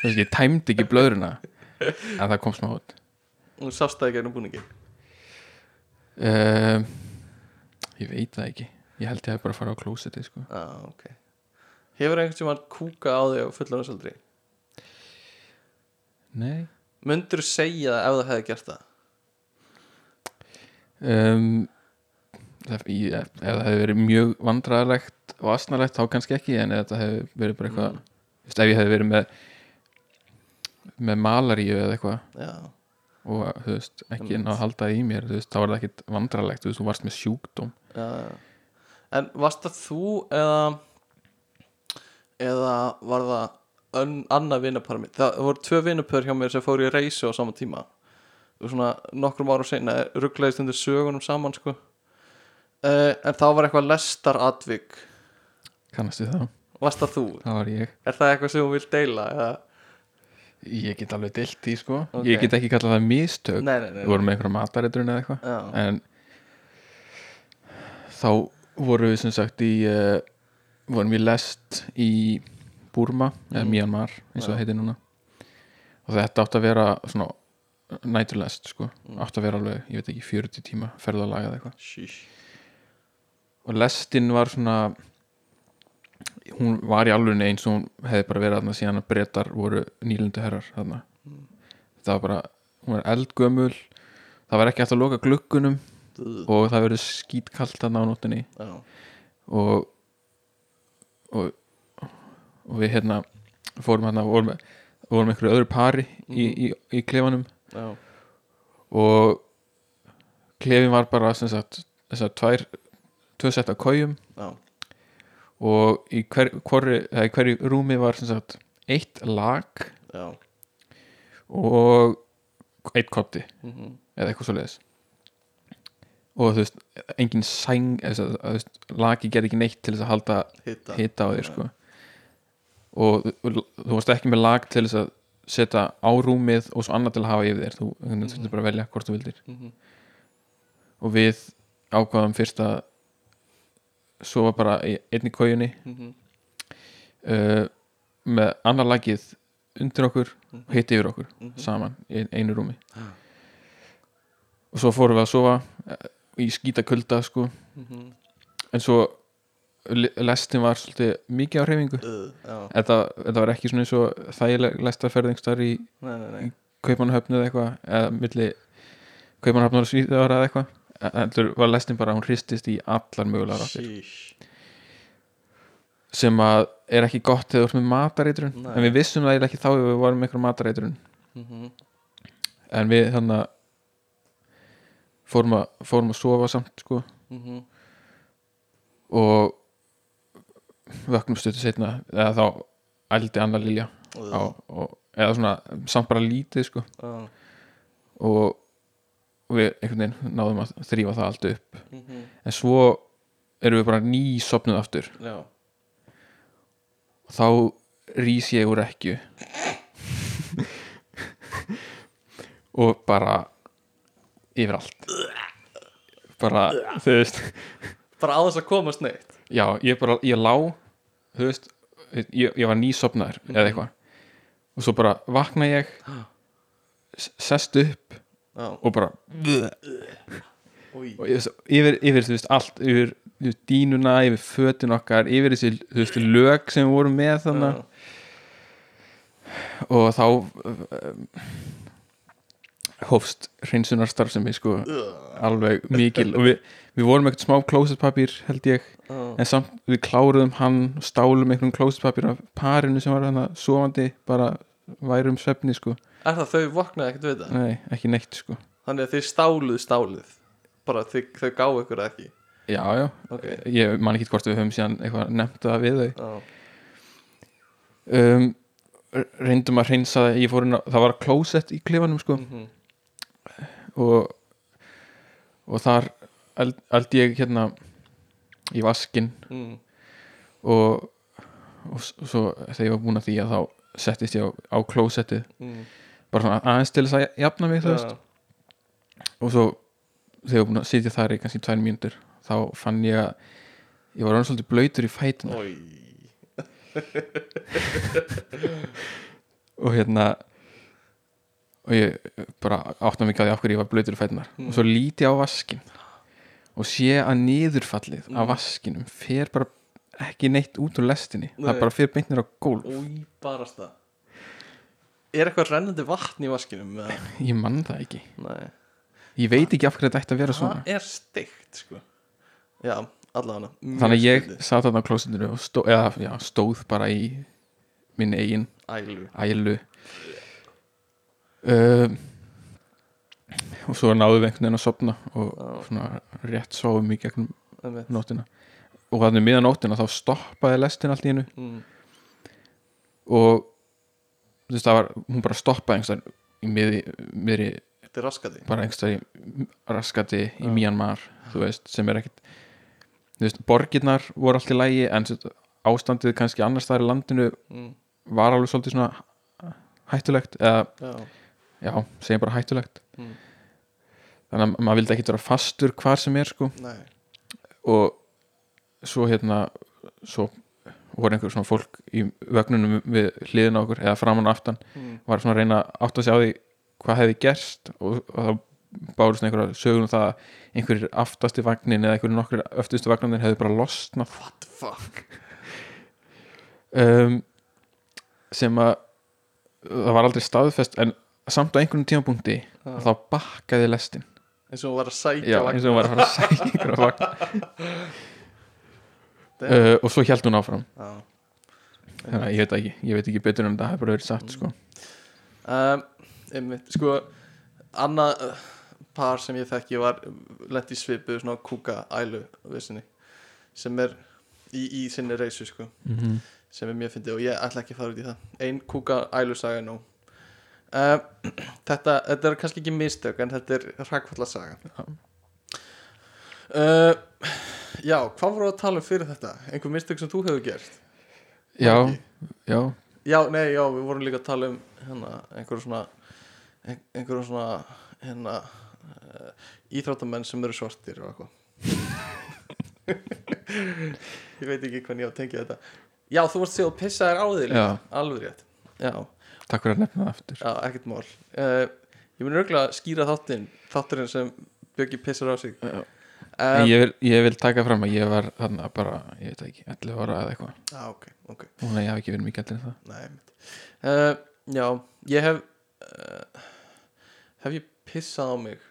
Þess ég tæmdi ekki blöðruna. En það kom smá út. Og sást það ekki ennum búningi um, ég veit það ekki. Ég held ég hef bara að fara á klósetti sko. Já, ok. Hefur einhvern sem var kúka á þig á fullanarsaldri? nei. Mundur segja það ef það hefði gert það? Um, það, ef það hefði verið mjög vandræðalegt og asnalegt þá kannski ekki en ef þetta hefði verið bara eitthvað Mm. ef ég hefði verið með með malaríu eða eitthvað Já, og þú veist, ekki Einmitt. ná að halda í mér þú veist, þá var það ekkit vandrarlegt, þú veist, þú varst með sjúkdóm. Já, já. En varst það þú eða eða var það annað vinnapar það voru tvö vinnapör hjá mér sem fóru í reysu á sama tíma svona nokkrum árum seinna rugglaðist undir sögunum saman sko uh, en þá var eitthvað lestaratvik kannastu það, varst það þú? það var ég Er það eitthvað sem þú vilt deila? Eða? ég get alveg deilt í sko Ok. ég get ekki kallað það mistök Nei, nei, nei, við vorum með einhverja mataritrun eða eitthvað en þá vorum við sem sagt í uh, vorum við lest í Burma, eða Mm. Myanmar eins og það heitir núna og þetta átti að vera svona næturlest sko, Mm. átti að vera alveg ég veit ekki, 40 tíma ferðalag eða eitthvað. Og lestin var svona hún var í alveg eins og hún hefði bara verið þarna síðan að breytar voru nýlundu herrar þarna. Mm. það var bara, hún var eldgömul það var ekki eftir að loka gluggunum Ugh. og það verið skítkallt þarna á nóttinni Já, og og, og við hérna fórum hérna vorum, vorum einhverju öðru pari í, í, í klefanum já, og klefin var bara sagt þessar tvær tvö sett af kójum já, og í, hver, eða í hverju rúmi var sagt eitt lag já. og eitt kotti mm eða eitthvað svo leiðis og þú veist, engin sæng eða, veist, lagi gerði ekki neitt til þess að halda Hitta á þér sko. og þú þú varst ekki með lag til þess að setja á rúmið og svo annað til að hafa yfir þér þú mm -hmm. bara að velja hvort þú vildir Mhm. og við ákvaðum fyrst að sofa bara í einni kójunni Mhm. uh, með annar lagið undir okkur Mhm. og hitt yfir okkur Mhm. saman í einu rúmi Ah. og svo fórum við að sofa eh, í skýta kulda sko Mhm. en svo lestin var svolítið mikið á Já, þetta, þetta var ekki svona eins og þægileg lestaferðingstar í nei Kaupmannahöfnu eða eitthvað eða milli Kaupmannahöfnu og Svíðara eða eitthvað heldur var lestin bara hún hristist í allar mögulegar áttir Sheesh. sem að er ekki gott þegar þú ert með matareitrun Nei. en við vissum það ekki þá ef við varum með einhver matareitrun Mhm. en við þannig fórum að, fórum að sofa samt sko Mhm. og vöknum stuttu setna eða þá ældi Anna Lilja á, og, eða svona samt bara lítið sko. Já. og við einhvern veginn náðum að þrýfa það allt upp. Mhm. en svo erum við bara ný sopnuð aftur. Já. og þá rís ég úr ekki og bara yfir allt. Bara, þú veist. Bara á þess að komast neitt já, ég bara, ég lá þú veist, ég, ég var nýsopnaður eða eitthvað. Og svo bara vakna ég sest upp Já. og bara og ég, yfir, yfir, þú veist, allt yfir, yfir dínuna, yfir fötin okkar yfir þessi, þú veist, lög sem við vorum með þannig Já. og þá um, hófst hreinsunarstarfsemi sko alveg mikil. Og við, við vorum eitthvað smá klósetpapír held ég, Já. en samt við kláruðum hann stálum einhvern klósetpapír af parinu sem var hann sofandi bara værum svefni sko Er það þau vaknaði ekkert við það? nei, ekki neitt sko Þannig að þið stáluð stálið Bara þau, þau gáu ykkur ekki já, já, Ok. ég man ekki hvort við höfum síðan eitthvað nefnt það við þau Já. um, reyndum að hreinsa það ég fór inn á, það var klósett í klefanum sko Mhm. og og þar eld, ég hérna í vaskin Mm. og, og svo þegar ég var búin að því að þá settist ég á, á klósettið Mm. bara svona aðeins til þess að jafna mig þú veist Já. og svo þegar ég var búin að sitja þar í kannski tvær mínútur þá fann ég að ég var hann svolítið blöytur í fætuna Oj. og hérna og ég bara áttum mig að því af hverju ég var blöytur í fætunar Mm. og svo líti á vaskin og sé að niðurfallið af Mm. vaskinum fer bara ekki neitt út úr lestinni. Nei. það bara fer beintnir á gólf. Új, barast það Er eitthvað rennandi vatn í vaskinum? eða? ég mann það ekki. Nei. Ég veit ekki af hverju þetta ætti að vera svona. Það er steikt sko. Já, allavega. Þannig að ég satt þarna á klósitinu og stó, eða, já, stóð bara í minn eigin Ælu. ælu. Um, og svo náðum við einhvern veginn að sopna og Já. svona rétt sofum í gegnum einmitt. nóttina og þannig miðan nóttina þá stoppaði lestin allt í hennu mm. og þú veist það var, hún bara stoppaði einhverstaðar í miðri, miðri Þetta er raskati bara einhverstaðar í raskati í. Myanmar, þú veist, sem er ekkit þú veist, borgirnar voru allt í lægi en sem sagt, ástandið kannski annars staðar í landinu mm. var alveg svolítið svona hættulegt eða, Já, já, segjum bara hættulegt mm. þannig að maður vildi ekkit vera fastur hvar sem er sko nei og svo hérna svo voru einhver svona fólk í vögnunum við hliðin á okkur eða framan og aftan mm. var svona að reyna að átta sig á því hvað hefði gerst og, og þá bárust einhverja sögur um það að einhverjir aftasti vagnin eða einhverjir nokkur öftustu vagnanir hefði bara losnað What the fuck um, sem að það var aldrei staðfest en samt á einhvern tímapunkti Já. þá bakkaði lestin. Eins og hún var að sækja já, eins og hún var að sækja uh, og svo held hún áfram. Já. þannig að ég veit ekki, ég veit ekki betur um það hefur bara verið satt sko. Um, einmitt, sko annað uh, par sem ég þekki var lent í svipu svona kúka ælu vissinni, sem er í, í sinni reysu sko mm -hmm. sem er mjög fyndið og ég ætla ekki að fara út í það. Ein kúka ælu saga nú uh, þetta, þetta er kannski ekki mistök en þetta er hrakfalla saga. Já. uh, já, hvað voru að tala um fyrir þetta? Einhver mistök sem þú hefur gert? Já, já, Já, nei, já, við vorum líka að tala um hérna, einhverjum svona ein- einhverjum svona hérna uh, íþróttamenn sem eru svartir og eitthvað. Ég veit ekki hvernig ég á að tengja þetta. Já, þú varst sér að pissa þér á. Já. Alveg rétt. Já, takk fyrir að nefna það aftur. Já, ekkert mál. Uh, Ég mun örgulega að skýra þáttinn þátturinn sem Bjöggi pissar á sig. Um, ég, vil, ég vil taka fram að ég var þarna bara, ég veit ekki, 11 ára eða eitthvað. Já, ok, ok. Og ég hafi ekki verið mikið allir en það. Nei, uh, já, ég hef uh, hef ég pissað á mig?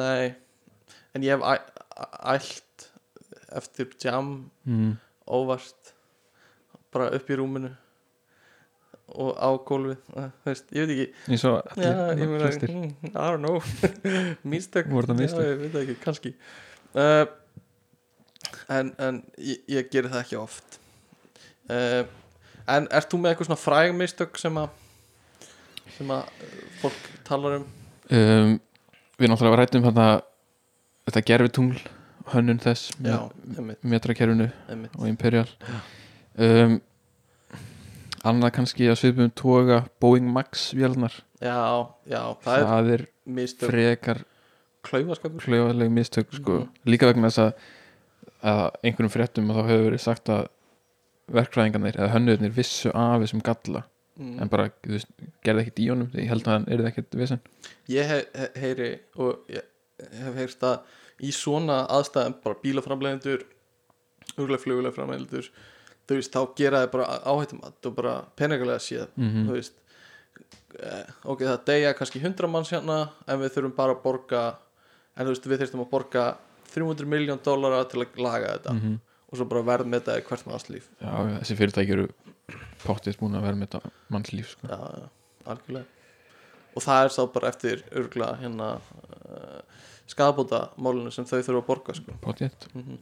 Nei. En ég hef ælt eftir jam mm. óvart bara upp í rúminu og á gólfið eh, veist, ég veit ekki. Og já, allir ég meina, flestir. mm, I don't know. Mistök? já, ég veit ekki, kannski. Uh, en, en ég, ég geri það ekki oft. Uh, en ert þú með eitthvað svona fræg mistök sem að sem að fólk talar um? Um, við náttúrulega rættum hérna þetta gerfi tungl hönnun þess já, metrakerfinu og Imperial. Um, annað kannski að svipum toga Boeing Max vélnar já, já, það er það er mistök frekar hljóðaleg mistök sko. Mhm. líka vegna þess að, að einhverjum fréttum að þá hefur verið sagt að verkfræðingarnir eða hönnuðnir vissu af þessum galla mm. en bara veist, gerði ekkert í honum ég held að hann er ekkert vissin Ég hef, heyri og ég hef heyrst að í svona aðstæðum bara bílaframlegendur örgulega flugulega framlegendur þú veist, þá gera þið bara áhættum og bara peningalega séð mm þú veist. Eh, ok, það deyja kannski 100 manns hérna en við þurfum bara að borga en þú veist, við þurfum að borga 300 miljón dólara til að laga þetta. -hmm. og svo bara verð með þetta í hvert manns líf já, þessi fyrirtæki eru pottið búin að vera með þetta manns líf sko. já, algjörlega. Og það er sá bara eftir örgulega hérna uh, skadabóta málinu sem þau þurfa að borga sko. pottið mm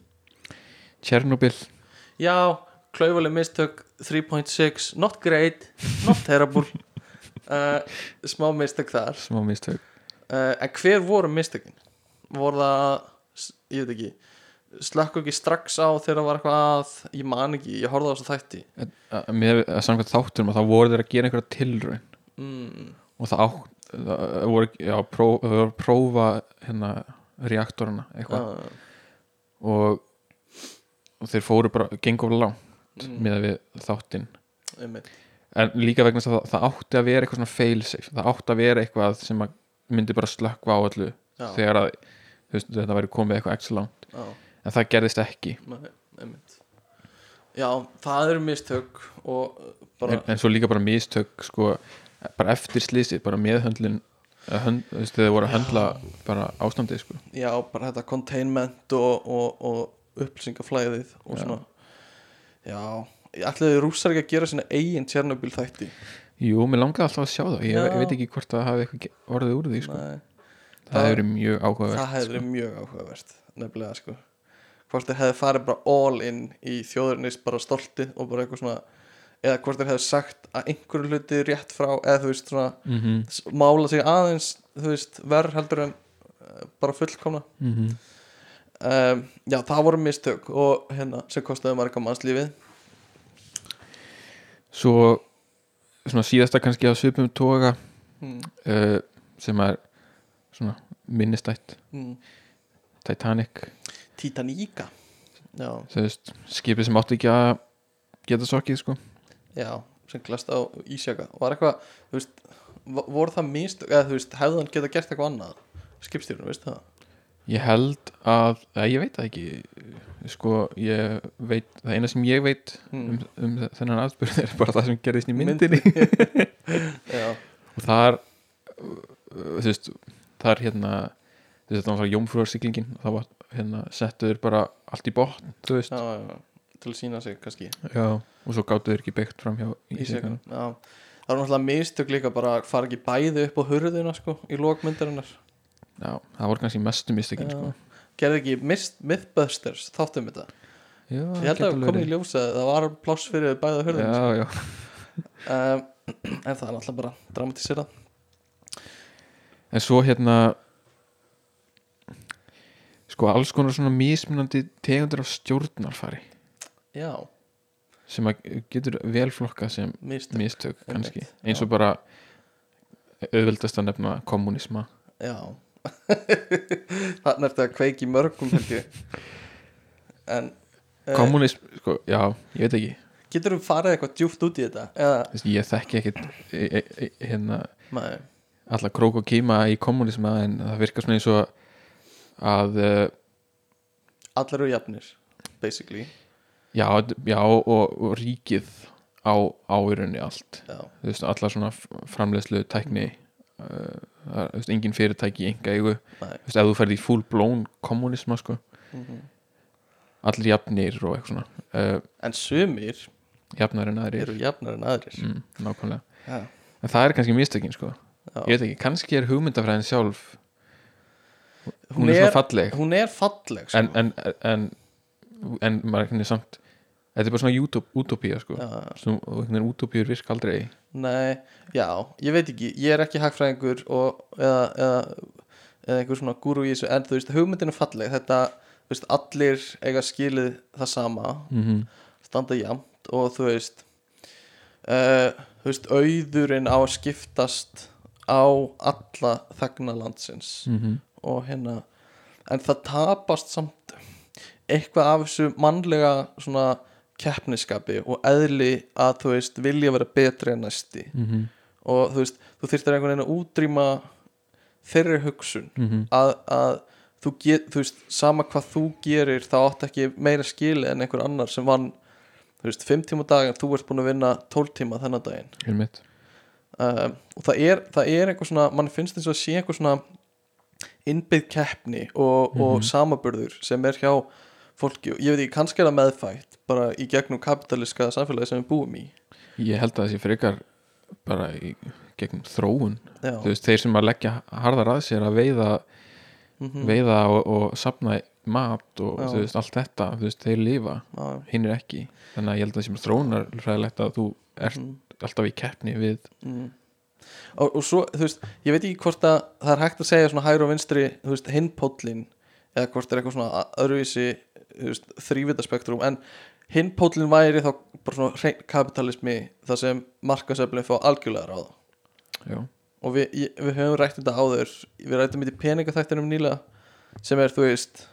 Tjernobyl. Já, klaufaleg mistök 3.6, not great not terrible. Uh, smá mistök þar. Smá mistök. Uh, en hver voru mistökin? voru það, ég veit ekki slökku ekki strax á þegar það var eitthvað að ég man ekki, ég horfði á þess að þætti með að samkvæmt þátturum að þá voru þeir að gera einhverja tilraun. Mm, og það, á, það voru já, pró, það voru að prófa hérna reaktorana eitthvað. Uh, og, og þeir fóru bara gengur langt mm, með við þáttinn. En líka vegna þess að það, það átti að vera eitthvað svona failsafe, það átti að vera eitthvað sem myndi bara slökkva á öllu já, þegar að veist, þetta væri komið eitthvað ekki langt. Já, en það gerðist ekki. Nei, já, það eru mistök bara en, en svo líka bara mistök sko, bara eftir slísið, bara meðhöndlin að hönd, þú veist, þeir voru að höndla bara ástandið sko. já, bara þetta containment og, og, og upplýsingaflæðið og svona. já, ég ætlaði rússar ekki að gera sína eigin Tjernobyl þætti? Jú, mér langaði alltaf að sjá það ég, Já. veit ekki hvort það hafi eitthvað orðið úr því sko. Nei, það hefur verið mjög áhugavert það hefði sko. verið mjög áhugavert nefnilega sko. Hvort þeir hefði farið bara all in í þjóðurnis bara stolti og bara eitthvað svona eða hvort þeir hefði sagt að einhverju hluti rétt frá eða þú veist svona mm mála sig aðeins þú veist verð heldur en uh, bara fullkomna. Mm um, já það voru mistök og hérna sem kostiði marga mannslífið. Svo svona síðasta kannski á svipum toga mm. uh, sem er svona minnistætt. Mm. Titanic. Titanica. Skipið sem átti ekki að geta sokkið sko. Já, sem glast á Ísjaka. Var eitthvað, þú veist vo- voru það mistök, eða þú veist, hefði hann geta gert eitthvað annað? Skipstjórnum, veist það Ég held að, eða, ég veit það ekki sko, ég veit það eina sem ég veit Mm. um, um þennan aðspurð er bara það sem gerðist í myndinni. Og það er uh, þú veist, það er hérna þú veist, það var jómfrúarsiklingin það var hérna, settuður bara allt í botn þú veist, já, já, til að sína sig kannski. Já, og svo gáttu þeir ekki beitt fram hjá Ísjaka, ísjakanum já. Það var náttúrulega mistök líka bara að fara ekki bæði upp á hurðina sko, í lokmyndarinnar já, það voru kannski mestu mistökin sko. gerði ekki Mist- Mythbusters þáttum þetta? Já, ég held að komið í ljós að það var pláss fyrir bæði á hurðina já, já, um, en það er náttúrulega bara dramatísera. En svo hérna sko alls konar svona mismunandi tegundir af stjórnarfari. Já, sem getur vel flokkað sem mistök. mistök kannski. Eins og bara auðveldast að nefna kommunisma já þannig er þetta að kveiki mörgum en uh, kommunism, sko, já, ég veit ekki. getur við farið eitthvað djúft út í þetta? Eða, Þú ég þekki ekkit e, e, e, hérna maður alla krók og kýma í kommunisma en það virkar svona eins og að uh, allir eru jafnir basically. Já, já og, og ríkið á áirunni allt. Þú veist, alla svona f- framleiðslu tækni það er, engin fyrirtæki enga eigu, ef þú ferð í full blown kommunisma, sko. Mhm. allir jafnir og eitthvað svona. Uh, en sumir jafnar en aðrir. jafnar en aðrir. Mm, en það er kannski mistökin, sko. Já. ég veit ekki, kannski er hugmyndafræðin sjálf hún, Hún er, er- svona falleg. hún er falleg sko. en, en, en en maður er samt þetta er bara svona utopía, sko. Já. Svo, og einhvern veginn utopíur virka aldrei. Nei, já, ég veit ekki. Ég er ekki hagfræðingur og, eða, eða, eða einhver svona gúru í þessu En þú veist, hugmyndin er falleg. Þetta, þú veist, allir eiga skilið það sama. Mm Standa jafnt og þú veist uh, Þú veist, auðurinn á að skiptast Á alla þegna landsins. -hmm. Og hérna En það tapast samt Eitthvað af þessu mannlega Svona keppniskapi Og eðli að þú veist Vilja vera betri en næsti Mm og þú veist, þú þyrftir einhvern veginn að útrýma þeirri hugsun -hmm. að, að þú get, þú veist, sama hvað þú gerir þá átt ekki meira skili en einhver annar sem vann, þú veist, 5 tíma á dag en þú ert búin að vinna 12 tíma þennan daginn Helmitt um, og það er, það er einhver svona, mann finnst eins og að sé einhver svona innbyggð keppni og, og Mhm. samaburður sem er hjá fólki og ég veit ekki, kannski er það meðfætt bara í gegnum kapitaliska samfélagi sem við búum í. Ég held að það sé frekar bara í gegnum þróun. Veist, þeir sem að leggja harðar að sér að veiða, mhm, veiða og, og sapna mat og veist, allt þetta, veist, þeir lifa hinn er ekki, þannig að ég held að það sé þróunar ræðilegt að þú ert mhm. alltaf í keppni við mm. og, og svo, þú veist, ég veit ekki hvort að það er hægt að segja svona hægri og vinstri þú veist, hinpóllin eða hvort er eitthvað svona öðruvísi þú veist, þrývitaspektrum en hinpóllin væri þá bara svona hrein kapitalismi þar sem markasöflin fá algjörlega ráða já, og við, ég, við höfum rætt þetta áður við rættum þetta í peningaþættinum nýlega sem er, þú veist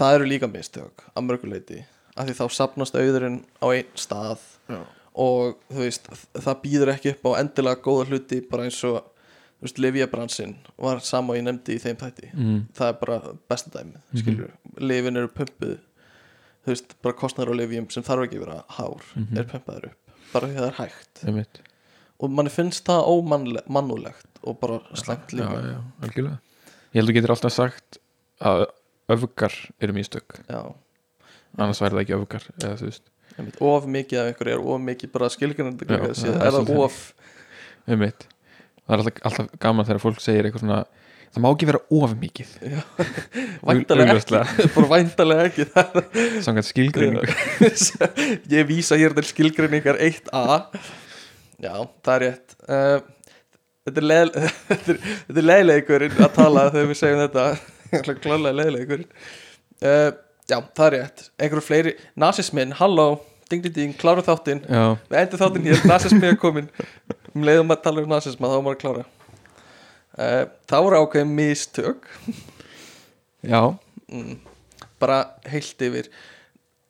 það eru líka mistök að mörguleiti af því þá sapnast auðurinn á einn stað Já. og þú veist, það býður ekki upp á endilega góða hluti bara eins og þú veist, Livia-bransin var sama og ég nefndi í þeim þætti. Mm, það er bara besta dæmið, skilur Livin eru pumpuð þú veist, bara kostnar á Livium sem þarf ekki að vera hár Mhm. er pumpaður upp, bara því það er hægt. Einmitt. Og manni finnst það ómannulegt og bara já, líka. já, algjörlega. Ég held að þú getur alltaf sagt að öfgar eru mistök. Já, annars væri það ekki öfgar eða þú veist, einmitt, of mikið af einhverju er of mikið bara skilgrænandi Já, er, það of einmitt. Það er alltaf, alltaf gaman þegar fólk segir eitthvað svona það má ekki vera of mikið. Væntalega ekki. bara væntalega ekki samkvæmt skilgreining ég vísa hér til skilgreiningar 1a já, það er rétt. Uh, þetta er leð þetta er, leiðleikurinn að tala þegar við segjum þetta. Klálega leiðleikurinn. Uh, já, það er rétt. Einhverju fleiri, nazismin, halló. Ding ding ding, klára þáttinn. Við endur þáttinn hér, nazismi er komin um leiðum að tala um nazisma, þá er maður að klára það voru ákveðin mistök. Já, mm, bara heilt yfir.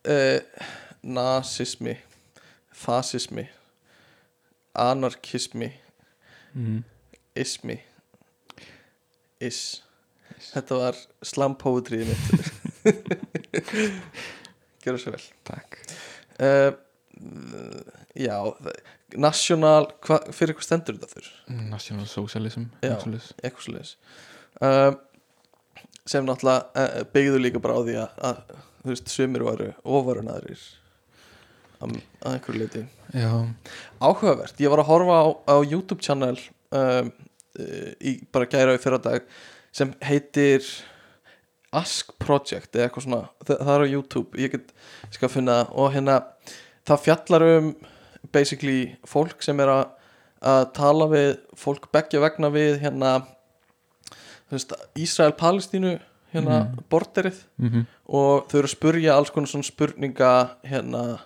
Uh, nazismi fasismi anarkismi mm, ismi. Is. Þetta var slam poetry mitt. Gjör það svo vel. Takk. Uh, já national, hva, fyrir hvað stendur þetta fyrir National Socialism Já. eitthvað eitthvað svoleiðis. Uh, sem náttúrulega uh, byggðu líka bara á því að, að þú veist, sumir varu ofarun aðrir að, að einhverju leiti já, áhugavert, ég var að horfa á, á YouTube channel um, í bara gæra í fyrra dag sem heitir Ask Project eða eitthvað svona, það, það er á YouTube. Ég get, skal finna og hérna það fjallar um basically fólk sem er að, tala við fólk beggja vegna við hérna Ísrael-Palestínu hérna Mhm. borderið. Mm og þau eru að spurja alls konar svona spurninga hérna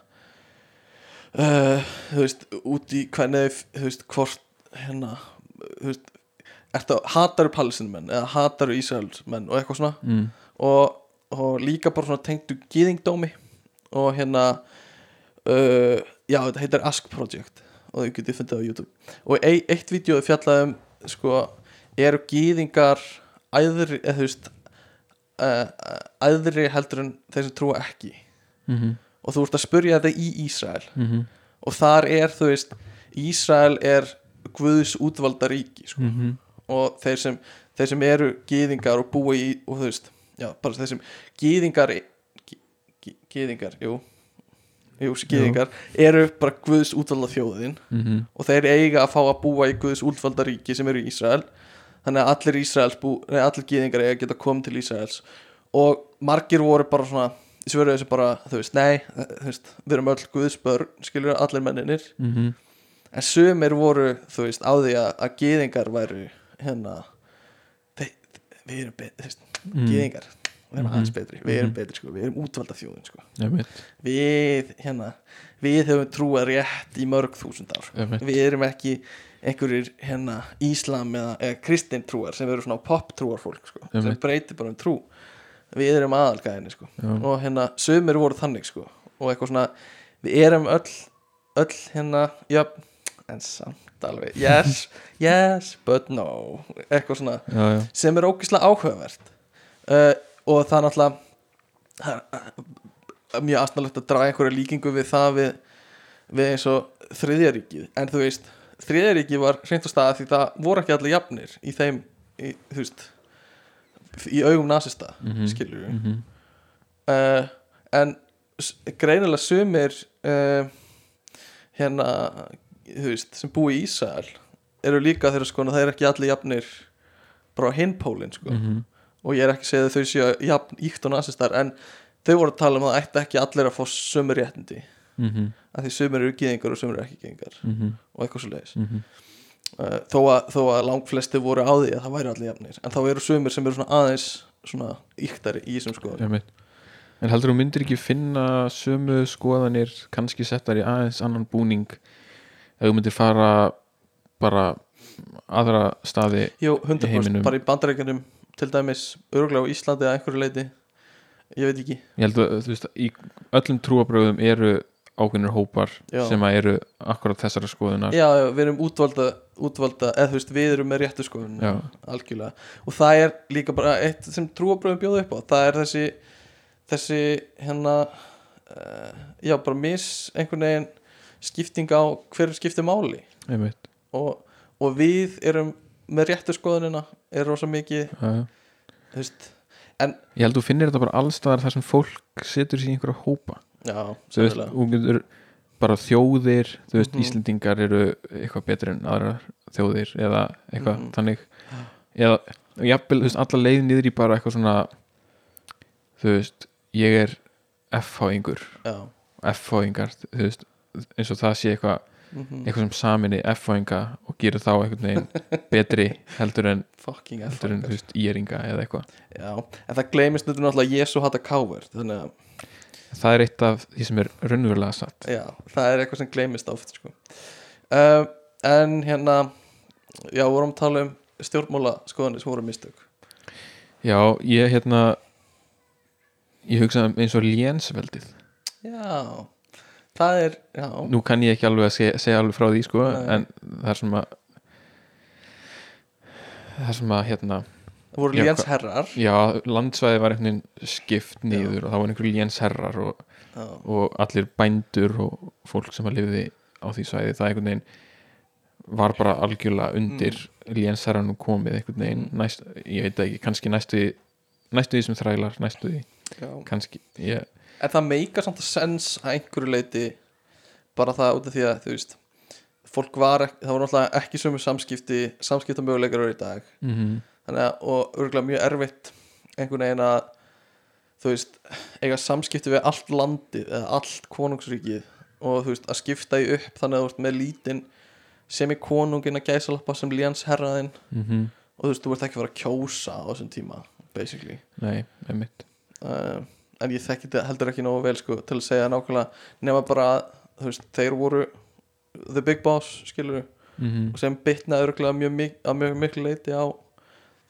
uh, þú veist, út í hvernig þú veist, hvort hérna, þú veist ertu hataru palestinumenn eða hataru Ísraelsmenn og eitthvað svona. Mm, og, og líka bara svona tengdu gýðingdómi og hérna uh, já, þetta heitir Ask Project og þau getið fundið á YouTube. Og e eitt vídeo er fjallað um sko, eru gýðingar æðri, eða þú veist uh, æðri heldur en þeir sem trúa ekki? Mm og þú ert að spurja þetta í Ísrael. -hmm. og þar er þú veist Ísrael er Guðs útvalda ríki sko. mm og þeir sem, þeir sem eru gýðingar og búa í og þú veist, já, bara þeir sem gýðingar gýðingar, jú jú, gýðingar eru bara Guðs útvalda þjóðin -hmm. og þeir eiga að fá að búa í Guðs útvalda ríki sem eru í Ísrael. Þannig að allir Ísraels bú, nei, allir gýðingar eiga að geta komið til Ísraels. Og margir voru bara svona svöruðu þessu bara, þú veist, nei þú veist, við erum öll Guðs börn, skilur allir menninir Mm en sumir voru, þú veist, á því að, að gýðingar væru hérna þeir, við erum þú veist, Mm. gýðingar Mhm. aðeins betri, við erum Mhm. betri sko, við erum útvalda þjóðin sko. Við, hérna, við höfum trúað rétt í mörg þúsund ár. Við erum ekki einhverjir hérna íslam eða, eða kristin trúar sem eru svona pop trúar fólk sko, sem breytir bara um trú. Við erum aðalgæðinni sko. Og hérna sömur voru þannig sko. Og eitthvað svona, við erum öll öll hérna, já en samt alveg, yes, yes but no, eitthvað svona Já, já, sem er ógislega áhugavert. Uh, og það er náttúrulega mjög aðsnalegt að draga einhverja líkingu við það við, við eins og þriðjaríkið en þú veist, þriðjaríkið var hreint á staða því það voru ekki allir jafnir í þeim, í, þú veist í augum nasista Mhm. skilur við mm uh, en s- greinilega sumir uh, hérna þú veist, sem búi í Ísrael eru líka þeirra sko það er ekki allir jafnir bara á hinpólinn sko -hmm. Og ég er ekki að segja að þau séu jafn íkt og nasistar en þau voru að tala um að það ætti ekki allir að fá sömur réttindi Mm -hmm. að því sömur eru gýðingar og sömur eru ekki gýðingar Mm -hmm. og eitthvað svo leiðis Mm -hmm. uh, þó, að, þó að langflesti voru á því að það væri allir jafnir en þá eru sömur sem eru svona aðeins svona íktari í þessum skoðum En heldur þú myndir ekki finna sömu skoðanir kannski settar í aðeins annan búning ef þú myndir fara bara aðra staði Jú, Í 100% heiminum. bara í bandarækjunum til dæmis örgulega á Íslandi að einhverju leiti ég veit ekki. Ég held að þú veist, í öllum trúabröðum eru ákveðnir hópar Já. sem að eru akkurat þessara skoðunar. Já, við erum útvalda, útvalda eða þú veist, við erum með réttu skoðun Já. algjörlega. Og það er líka bara eitt sem trúabröðum bjóða upp á. Það er þessi þessi hérna uh, já, bara mis einhvern veginn skipting á hver skiptir máli. Og, og við erum með réttu skoðunina er rosa mikið, veist ég held að þú finnir þetta bara allstaðar þar sem fólk setur sér í einhverja hópa. Já, þú veist, getur bara þjóðir þú veist, Mhm. Íslendingar eru eitthvað betri en aðrar þjóðir eða eitthvað Mhm. þannig. Eða jafnvel, þú veist, alla leið niður í bara eitthvað svona þú veist, ég er F-háingur. F-háingar, þú veist eins og það sé eitthvað, mm eitthvað sem saminni F-háinga og gerir þá einhvern veginn betri heldur en, fucking heldur en veist, íringa eða eitthvað. Já, en það gleymist þetta náttúrulega Jésu hata káver þannig að það er eitt af því sem er raunverulega satt. Já, það er eitthvað sem gleymist oft sko. uh, En hérna Já, vorum að tala um stjórnmála skoðanir sem voru mistök. Já, ég hérna ég hugsa eins og lénsveldið. Já, það er Já, nú kann ég ekki alveg að segja, segja alveg frá því sko, Nei. en það er að það er að hérna það voru Já, léns herrar já, landsvæði var einhvern veginn skipt niður og það var einhverju lénsherrar og, Já, og allir bændur og fólk sem að lifiði á því svæði það einhvern veginn var bara algjörlega undir mm. lénsherranum komið einhvern veginn Mm. næst, ég veit það ekki, kannski næstu því næstu því sem þrælar, næstu því já. kannski, ég, En það meikar samt að sens að einhverju leiti bara það út af því að þú veist fólk var það voru náttúrulega ekki sömu samskipti samskipta möguleikar í dag. Mm þannig að, og örgulega mjög erfitt einhvern veginn að þú veist, eiga samskipti við allt landið eða allt konungsríkið og þú veist, að skipta í upp þannig að þú veist, með lítinn sem er konungin að gæsa lappa sem léns herraðinn. Mm og þú veist, þú ert ekki að fara að kjósa á þessum tíma, basically. Nei, einmitt. Uh, en ég þekki þetta heldur ekki nógu vel sko, til að segja nákvæmlega nema bara að, þeir voru the big boss, skilur mm og sem bitnaði örgulega mjög, að mjög miklu leiti á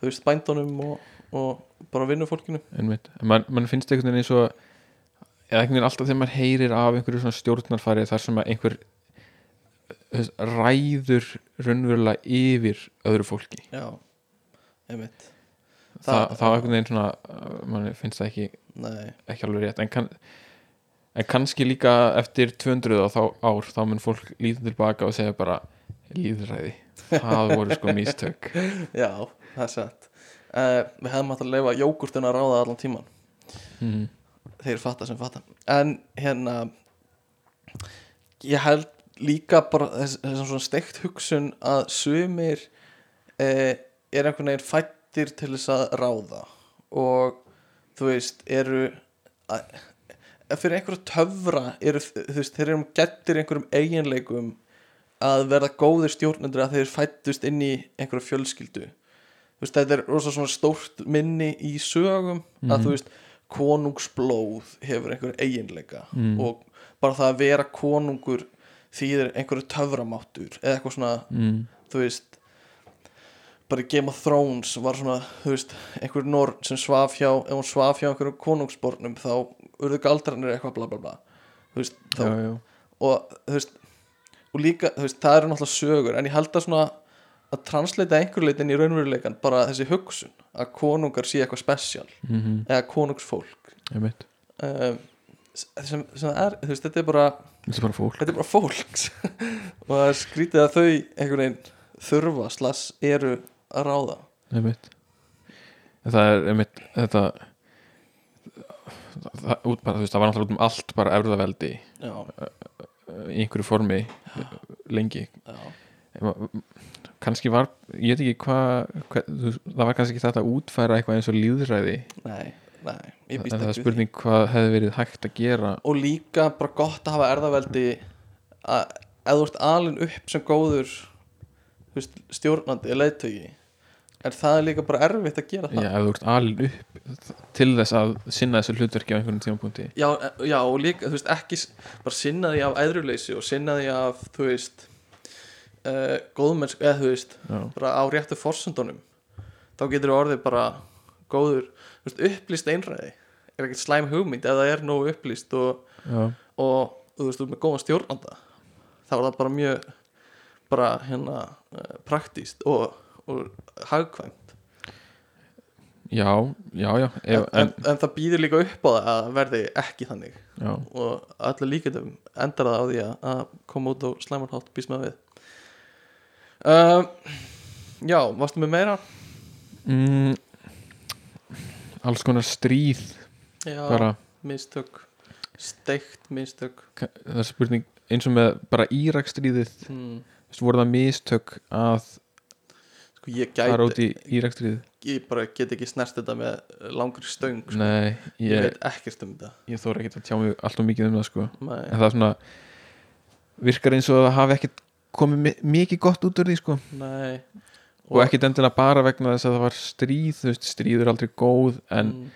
þú veist, bændunum og, og bara vinnufólkinu. Einmitt, man, man finnst einhvern veginn eins og eða einhvern veginn alltaf þegar maður heyrir af einhverju svona stjórnarfari þar sem að einhver ræður raunverulega yfir öðru fólki. Já, einmitt Það- þá einhvern veginn svona uh, mann finnst það ekki, nei, ekki alveg rétt. En, kann, en kannski líka eftir 200 og þá ár þá mun fólk lítið tilbaka og segja bara líðræði það voru sko mistök. Já, það er satt. Uh, Við hefðum átt að leifa jógurtun að ráða allan tíman mm. Þeir fatta sem fatta. En hérna Ég held líka bara þess, þessum svona steikt hugsun að sumir eh, er einhvern veginn fættir til þess að ráða og þú veist eru að, fyrir einhverju töfra eru, þú veist, þeir eru um gettir einhverjum eiginleikum að verða góðir stjórnendur að þeir fættust inn í einhverju fjölskyldu þú veist, þetta er rosa svona stórt minni í sögum að þú veist, konungsblóð hefur einhverju eiginleika Mm. og bara það að vera konungur þýðir einhverju töframáttur eða eitthvað svona, Mm. þú veist bara Game of Thrones var svona, veist, einhver norn sem svaf hjá, ef hún svaf hjá einhverju konungsbornum þá urðu galdranir eitthvað bla bla bla. Veist, þá, já, já. og þú veist og líka, þú veist, það eru náttúrulega sögur en ég held að svona að transleita einhver leitin í raunveruleikan bara þessi hugsun að konungar sé eitthvað spesial Mm -hmm. eða konungsfólk. Um, sem, sem er, þú veist, þetta er bara þetta er bara fólk. er bara fólks og það skrítið að þau einhvern veginn þurfa slags eru að ráða. Einmitt. Það er einmitt þetta það, út bara, veist, það var náttúrulega út um allt bara erfðaveldi já, í einhverju formi lengi. Já, Ef að- kannski var, ég veit ekki hvað hva, það var kannski ekki þetta að útfæra eitthvað eins og líðræði nei, nei en það er við því. spurning hvað hefði verið hægt að gera. Og líka bara gott að hafa erðaveldi að ef þú ert alin upp sem góður stjórnandi eða leiðtögi en það er líka bara erfitt að gera það? Já, ef þú ert alin upp til þess að sinna þessu hlutverki á einhvern tímapunkti. Já, e- já, og líka, þú veist, ekki bara sinna því af æðruleysi og sinna því af, þú veist uh, góðmennsku, eða þú veist Já, bara á réttu forsendunum. Þá getur orðið bara góður, veist, upplýst einræði. Er ekkert slæm hugmynd ef það er nógu upplýst og, já, og þú veist, þú ert með góðan stjórnanda. Þá er það bara mjög bara hérna uh, praktíst og, og hagkvæmt já, já, já, en, ef, en, en það býður líka upp á það að verði ekki þannig já. og allir líkendum endar það á því að, koma út á slæmarhátt býst með við um, Já, varstu með meira? Mm, alls konar stríð Já, bara, mistök steikt mistök það er spurning eins og með bara Írakstríðið hmm. Þú voru það mistök að Sko ég fara út gæti í Írakstríðið Ég bara get ekki snert þetta með langri stöng sko. Nei, Ég ég, veit ekkert um þetta. ég þóra ekki að tjá mig alltaf mikið um það sko. Nei. en það er svona virkar eins og það hafi ekkert komið mi- mikið gott út úr því sko. Nei. Og ekkert endilega bara vegna þess að það var stríð þú veist, stríð er aldrei góð en, mm,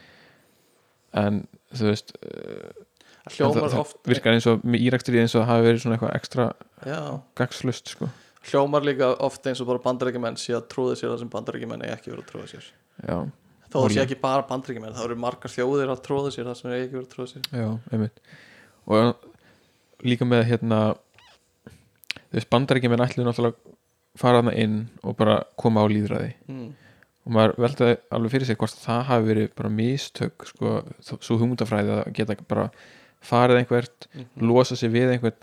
en þú veist það hljómar það, það oft virkar eins og með Írakstríð eins og það hafi verið svona eitthvað ekstra gagslust sko hljómar líka oft eins og bara bandarækjumenn sé að trúða sér það sem bandarækjumenn er ekki verið að trúða sér. Já, þó það sé ekki bara bandarækjumenn þá eru margar þjóðir að trúða sér það sem er ekki verið að trúða sér. Já, einmitt. Og líka með hérna veist, bandarækjumenn ætluðu náttúrulega fara þarna inn og bara koma á líðræði mm. og maður veltaði alveg fyrir sig hvort það hafi verið bara mistök sko, svo hugmyndafræði að geta bara farið einhvert, Mhm. losa sig við einhvern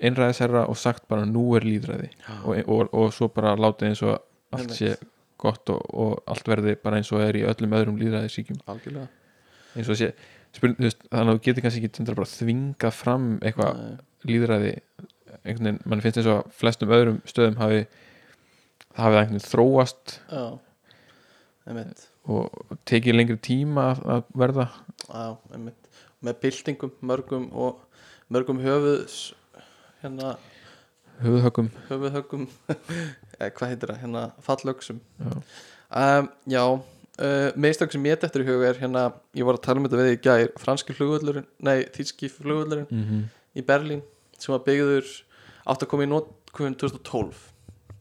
einræðisherra og sagt bara nú er líðræði og, og, og svo bara látið eins og allt sé gott og, og allt verði bara eins og er í öllum öðrum líðræðisíkjum algjörlega. Eins og sé, þú veist, þannig að þú getur kannski ekki þvingað fram eitthvað líðræði einhvern veginn, mann finnst eins og flestum öðrum stöðum hafi það hafi einhvern veginn þróast og tekið lengri tíma að, að verða. Já, með byltingum, mörgum og mörgum höfuðs hérna höfuðhöggum höfuðhöggum eða hvað heitir það, hérna fallöksum Já. um, Já uh, meðstök sem ég dettur í huga er hérna ég var að tala um þetta við í gær franski flugvöllurinn, nei, þýski flugvöllurinn mm -hmm. í Berlín sem var byggður átt að koma í notkun 2012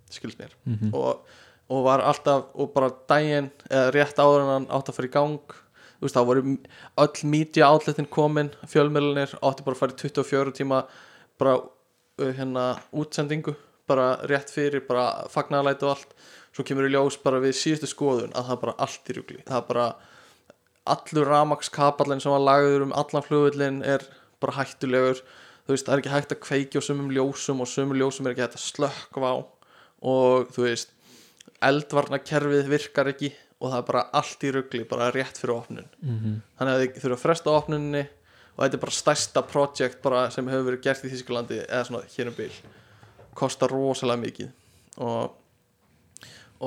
skilst mér Mhm. og, og var alltaf og bara daginn eða rétt áður en hann átt að fara í gang þú veist þá voru öll media outletin komin fjölmjölinir átti bara að fara í 24 tíma bara hérna útsendingu bara rétt fyrir bara fagnalæti og allt. Svo kemur í ljós bara við síðustu skoðun að það er bara allt í rugli. Það er bara allur ramakskapallin sem var lagður um allan flugvillin er bara hættulegur. Þú veist það er ekki hægt að kveikja á sumum ljósum og sumum ljósum er ekki hægt að slökkva á. Og þú veist eldvarnakerfið virkar ekki og það er bara allt í rugli bara rétt fyrir opnun. Mhm. þannig að þið þurfa að fresta opnuninni og þetta er bara stærsta projekt bara sem hefur verið gert í Þísklandi eða svona hér um bil. Kostar rosalega mikið. Og,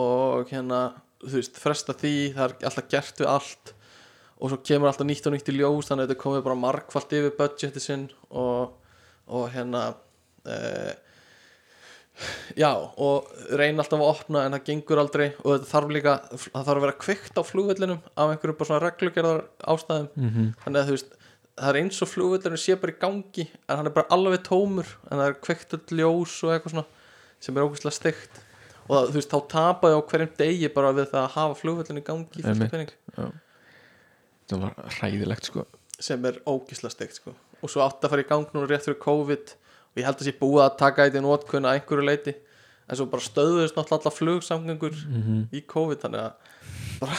og hérna þú veist, fresta því, það er alltaf gert við allt. Og svo kemur alltaf nýtt og nýtt í ljós þannig að þetta komið bara margfalt yfir budgeti sinn og, og hérna e, já og reyna alltaf að opna en það gengur aldrei. Og þetta þarf líka það þarf að vera kveikt á flugvellinum af einhverju bara svona reglugerðar ástæðum Mhm. þannig að þú veist það er eins og flugvöllurinn sé bara í gangi en hann er bara alveg tómur en það er kveikt öll ljós og eitthvað svona sem er ógæslega stygt og það, þú veist, þá tapaði á hverjum degi bara við það að hafa flugvöllurinn í gangi það var hræðilegt sko. Sem er ógæslega stygt sko. og svo átti að fara í gang núna rétt fyrir COVID. Og ég held að sé búið að taka þetta í nótkunna að einhverju leiti en svo bara stöðuðist náttúrulega alla flugsamgöngur Mhm. í COVID þannig að bara,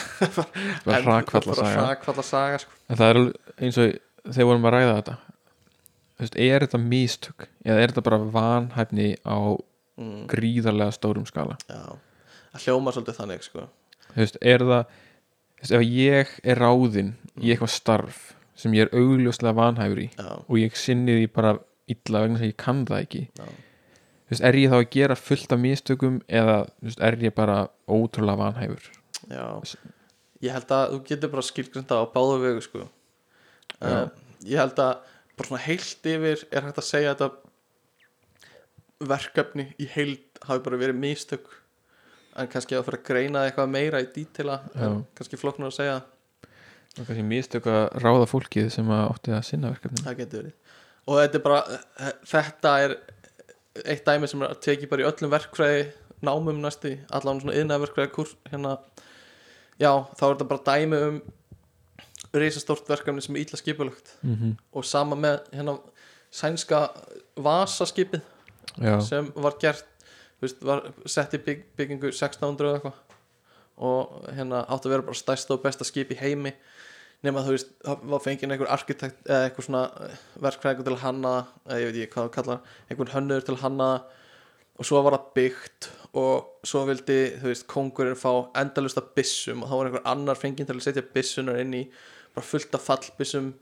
bara bara saga hrakfalla saga sko. en það er eins og þegar vorum að ræða þetta veist, er þetta mistök eða er þetta bara vanhæfni á mm, gríðarlega stórum skala? Já, það hljóma svolítið þannig sko. Veist, er það veist, ef ég er ráðinn í eitthvað starf sem ég er augljóslega vanhæfur í já, og ég sinni því bara illa vegna að ég kann það ekki já. er ég þá að gera fullt af mistökum eða er ég bara ótrúlega vanhæfur? Já, ég held að þú getur bara skilgrunda á báðu vegu sko uh, Ég held að bara svona heilt yfir er hægt að segja að þetta verkefni í heild hafi bara verið mistök. En kannski að fara að greina eitthvað meira í dítila kannski flokknur að segja. Og kannski mistök að ráða fólkið sem átti að sinna verkefnin það getur verið. Og þetta er bara, eh, þetta er eitt dæmi sem er að teki bara í öllum verkfræði námum næstu allan svona yðnaverkfræði kurs hérna, já, þá er þetta bara dæmi um reisastórt verkefni sem er illa skipulagt. Mm -hmm. og sama með hérna sænska vasaskipið Já, sem var gert veist, var sett í bygg, byggingu 1600 eða eitthvað. Og hérna átti að vera bara stærsta og besta skip í heimi. Nema þú veist, það var fengið einhver arkitekt eða eitthvað svona verkfræðingur til hanna eða ég veit ekki hvað það kallar einhvern hönnur til hanna og svo var það byggt og svo vildi, þú veist, kongurinn fá endalust af byssum og þá var einhver annar fengið til að setja byssunar inn í bara fullt af fallbyssum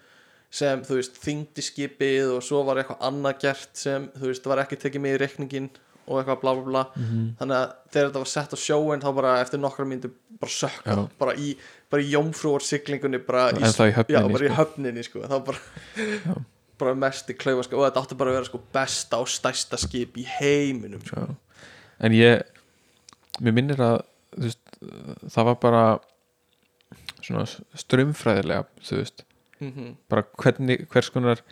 sem, þú veist, þyngdi skipið og svo var eitthvað annað gert sem, þú veist, var ekki tekið með í reikningin og eitthvað bla bla bla Mhm. þannig að þegar þetta var sett á sjóin þá bara eftir nokkra mínútur bara sökka Já. bara í, í jómfrúar siglingunni bara í, í já, höfninni bara í sko. höfninni sko. þá bara bara mest í klaufaska og þetta átti bara að vera sko besta og stærsta skip í heiminum sko. Já. En ég mér minnir að veist, það var bara svona strömmfræðilega þú veist, mm bara hvernig, hvers konar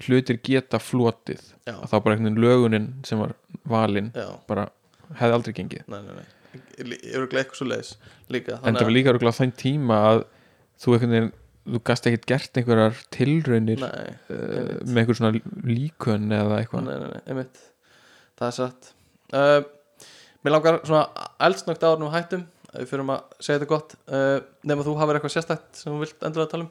hlutir geta flotið. Já, að þá bara einhvern veginn lögunin sem var valin já, bara hefði aldrei gengið. Nei, nei, nei. Eru eitthvað svo leiðis líka en það var líka örugglega á þeim tíma að þú einhvern veginn þú gast ekkert gert einhverjar tilraunir uh, nei, með einhver svona líkön eða eitthvað. Nei, nei, nei, einmitt. Það er satt. Uh, mér langar svona eldsnögt áður um hættum við fyrir að segja þetta gott uh, nema þú hafur eitthvað sérstætt sem þú vilt endur að tala um?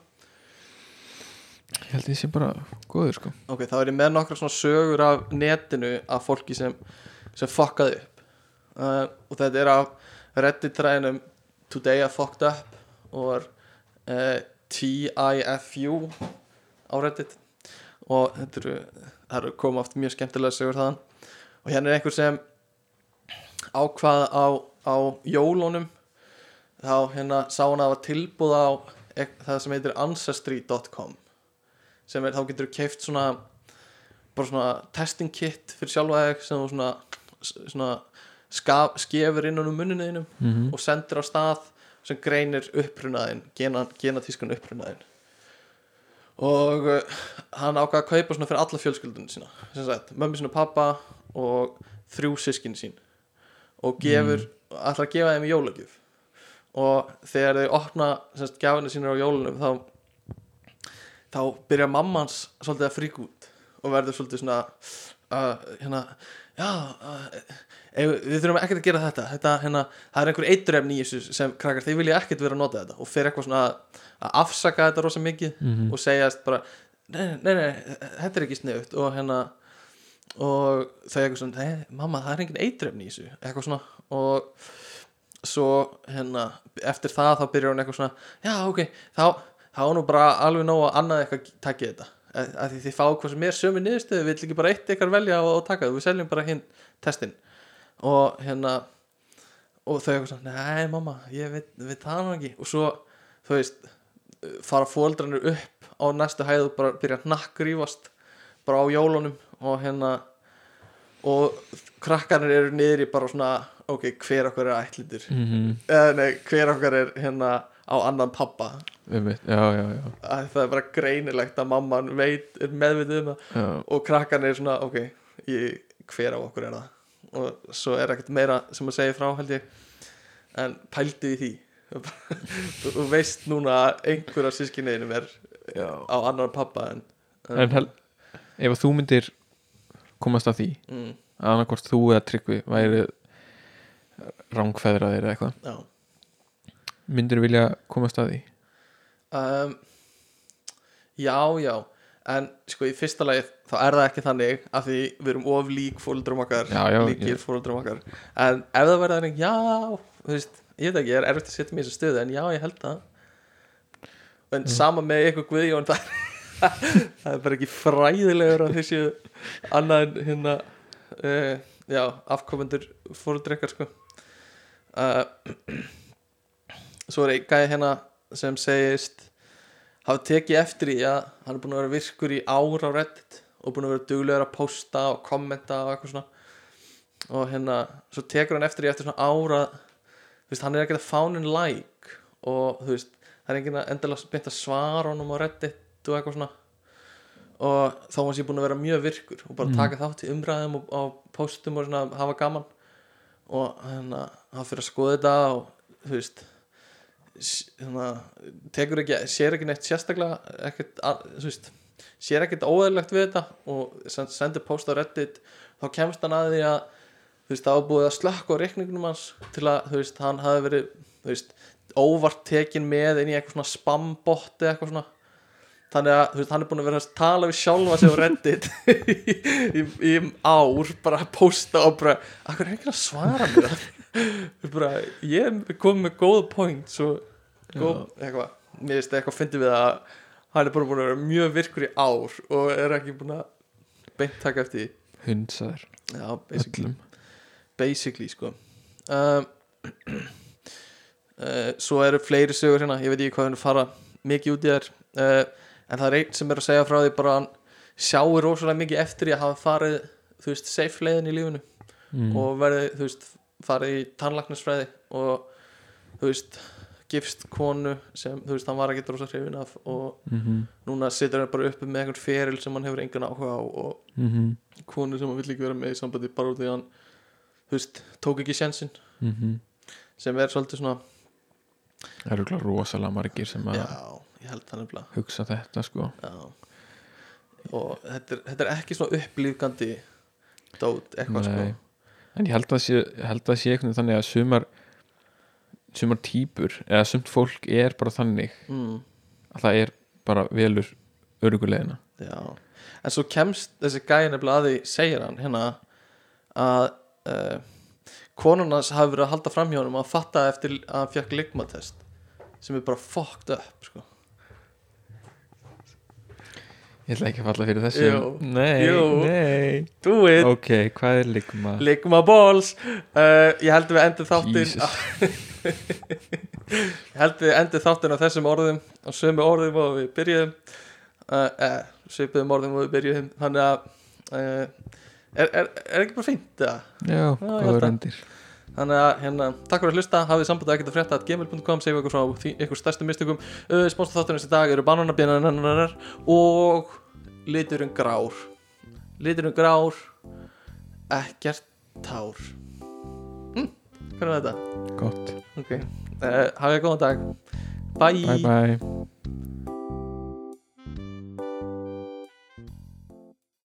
Ég held ég sé bara góður sko. Ok, þá er ég með nokkra svona sögur af netinu af fólki sem, sem fokkaði upp. Uh, og þetta er af reddit-træðinum Today I Fucked Up og uh, TIFU á reddit. Og þetta eru, það eru koma oft mjög skemmtilega sögur þaðan. Og hérna er einhver sem ákvað á, á jólunum þá hérna sá hann að það var tilbúð á ek- það sem heitir ancestry.com sem er, þá getur þú keift svona bara svona testing kit fyrir sjálfa þig sem þú svona, svona skaf, skefur innan um munninu þínum mm -hmm. og sendir á stað sem greinir upprunaðin gena, genatískan upprunaðin og uh, hann ákvað að kaupa svona fyrir alla fjölskyldunum sína. Sem sagt, mömmu sína pappa og þrjú sískin sín. Og gefur, ætlar að gefa þeim í jólagjöf. Og þegar þau opna semst, gjafinu sínur á jólunum þá þá byrjar mammans svolítið að fríka út og verður svolítið svona uh, hérna, já uh, við þurfum ekkert að gera þetta, þetta hérna, það er einhver eiturefni í þessu sem krakkar, þeir vilja ekkert vera að nota þetta. Og fer eitthvað svona að, að afsaka þetta rosa mikið Mhm. og segjast bara nei, nei, nei, nei, þetta er ekki sniðut og hérna og þau eitthvað svona hey, mamma það er engin eitrefni í þessu. Eitthvað svona. Og svo hérna eftir það þá byrjar hún eitthvað svona já ok, þá, þá er nú bara alveg nóg að annað eitthvað takið þetta. Að, að því þið fá hvað sem er sömu niðurstöðu við vill ekki bara eitt ykkar velja og, og taka það. Við seljum bara hinn testin. Og hérna og þau eitthvað svona, nei mamma ég veit, veit það nú ekki. Og svo, þú veist fara fóldranir upp á næstu hæð og bara byrja að nakkrífast bara á jólunum og hérna og krakkarnir eru niður í bara svona ok, hver okkar er ætlindur mm -hmm. eða nei, hver okkar er hérna á annan pappa já, já, já, að það er bara greinilegt að mamman veit, er meðvitið um það já. og krakkarnir er svona, ok ég, hver á okkur er það og svo er ekkert meira sem að segja frá held ég en pældi í því þú veist núna að einhver af sískinniðinum er já. á annan pappa en, en hel, ef að þú myndir komast að því. Mm, að annarkvort þú eða tryggvi væri rángfæðraðir eða eitthvað. Já. Myndir vilja komast að því? Um, já, já. En sko í fyrsta lagi þá er það ekki þannig að því við erum of lík fóldrum okkar Já, já, líkir ég- fóldrum okkar. En ef það verða þannig, já þú veist, ég veit ekki, ég er erfitt að setja mig í þessu stöðu en já, ég held það. En sama með ykkur Guðjón það, það er bara ekki fræðilegur að þessu annað en hérna uh, já, afkomendur fóldri ykkar sko. Uh, svo er einn gæði hérna sem segist hafa tekið eftir í að hann er búin að vera virkur í ár á Reddit og búin að vera duglegur að posta og kommenta og eitthvað svona. Og hérna, svo tekur hann eftir í eftir svona ára þú veist, hann er ekki að fánin like og þú veist, það er enginn að beint að svara honum á Reddit og eitthvað svona. Og þá var sér búin að vera mjög virkur og bara taka þátt í umræðum og á postum og svona hafa gaman. Og hérna, hann fyrir að skoða þetta og þú veist s- hérna, tekur ekki, sér ekki neitt sérstaklega ekkert, að- veist sér ekkert óæðilegt við þetta og sen- sendir post á reddit. Þá kemst hann að því að þú veist, það var búið að slökka á reikningnum hans til að, þú veist, hann hafi verið þú veist, óvart tekin með inn í eitthvað svona spambot eða eitthvað svona þannig að, veist, hann er búin að vera að tala við sjálfa sig á reddit í, í, í ár, bara að posta og bara, akkur er ekki að svara mér? Bara, ég kom með góða point svo, góð, eitthvað. Mér veist eitthvað fyndi við að hann er bara búin að vera mjög virkur í ár og er ekki búin að beint taka eftir því. Hundsaður. Já, basically, basically sko. Um, uh, svo eru fleiri sögur hérna. Ég veit ekki hvað hann fara mikið út í þær. Uh, en það er einn sem er að segja frá því bara að hann sjáir rosalega mikið eftir að hafa farið þú veist, safe leiðin í lífinu mm. og verið, þú veist, farið í tannlagnarsfræði og þú veist, gifst konu sem, þú veist, hann var ekki drosa hrifin af og mm -hmm. núna situr hann bara uppi með einhvern feril sem hann hefur engan áhuga á og Mm -hmm. konu sem hann vill ekki vera með í sambandi bara út því að hann, þú veist, tók ekki sjensin Mhm. sem er svolítið svona, það eru örugglega rosalega margir sem að já, ég held það nefnilega. Hugsa þetta sko. Já. Og þetta er, þetta er ekki svona upplýfgandi dót, eitthvað Nei. sko en ég held að sé, held að sé þannig að sumar sumar típur eða sumt fólk er bara þannig mm, að það er bara velur örugulegina já, en svo kemst þessi gæði nefnilega að því, segir hann hérna að uh, konan hans hafi verið að halda fram hjá honum að fatta eftir að hann fekk ligmatest sem er bara fucked up sko. Ég ætla ekki að falla fyrir þessu Jú. nei, Jú. nei do it ok, hvað er ligma? Ligma balls uh, Ég held við endum þáttin Jesus. Ég held við endum þáttin á þessum orðum á sömu orðum og við byrjuðum uh, eh, svipuðum orðum og við byrjuðum þannig að uh, er, er, er ekki bara fínt eða? já, ég held góður að- endir þannig að hérna, takk fyrir að hlusta. Hafið samband að ekkert að frétta at gmail.com segjum ykkur frá því, ykkur stærstu mistökum. Uh, sponsor þáttunins í dag eru bananabjörnanar og liturinn grár. Liturinn grár ekkert tár. Hm, hvernig er þetta? gott, ok, uh, hafið góðan dag. Bye, bye bye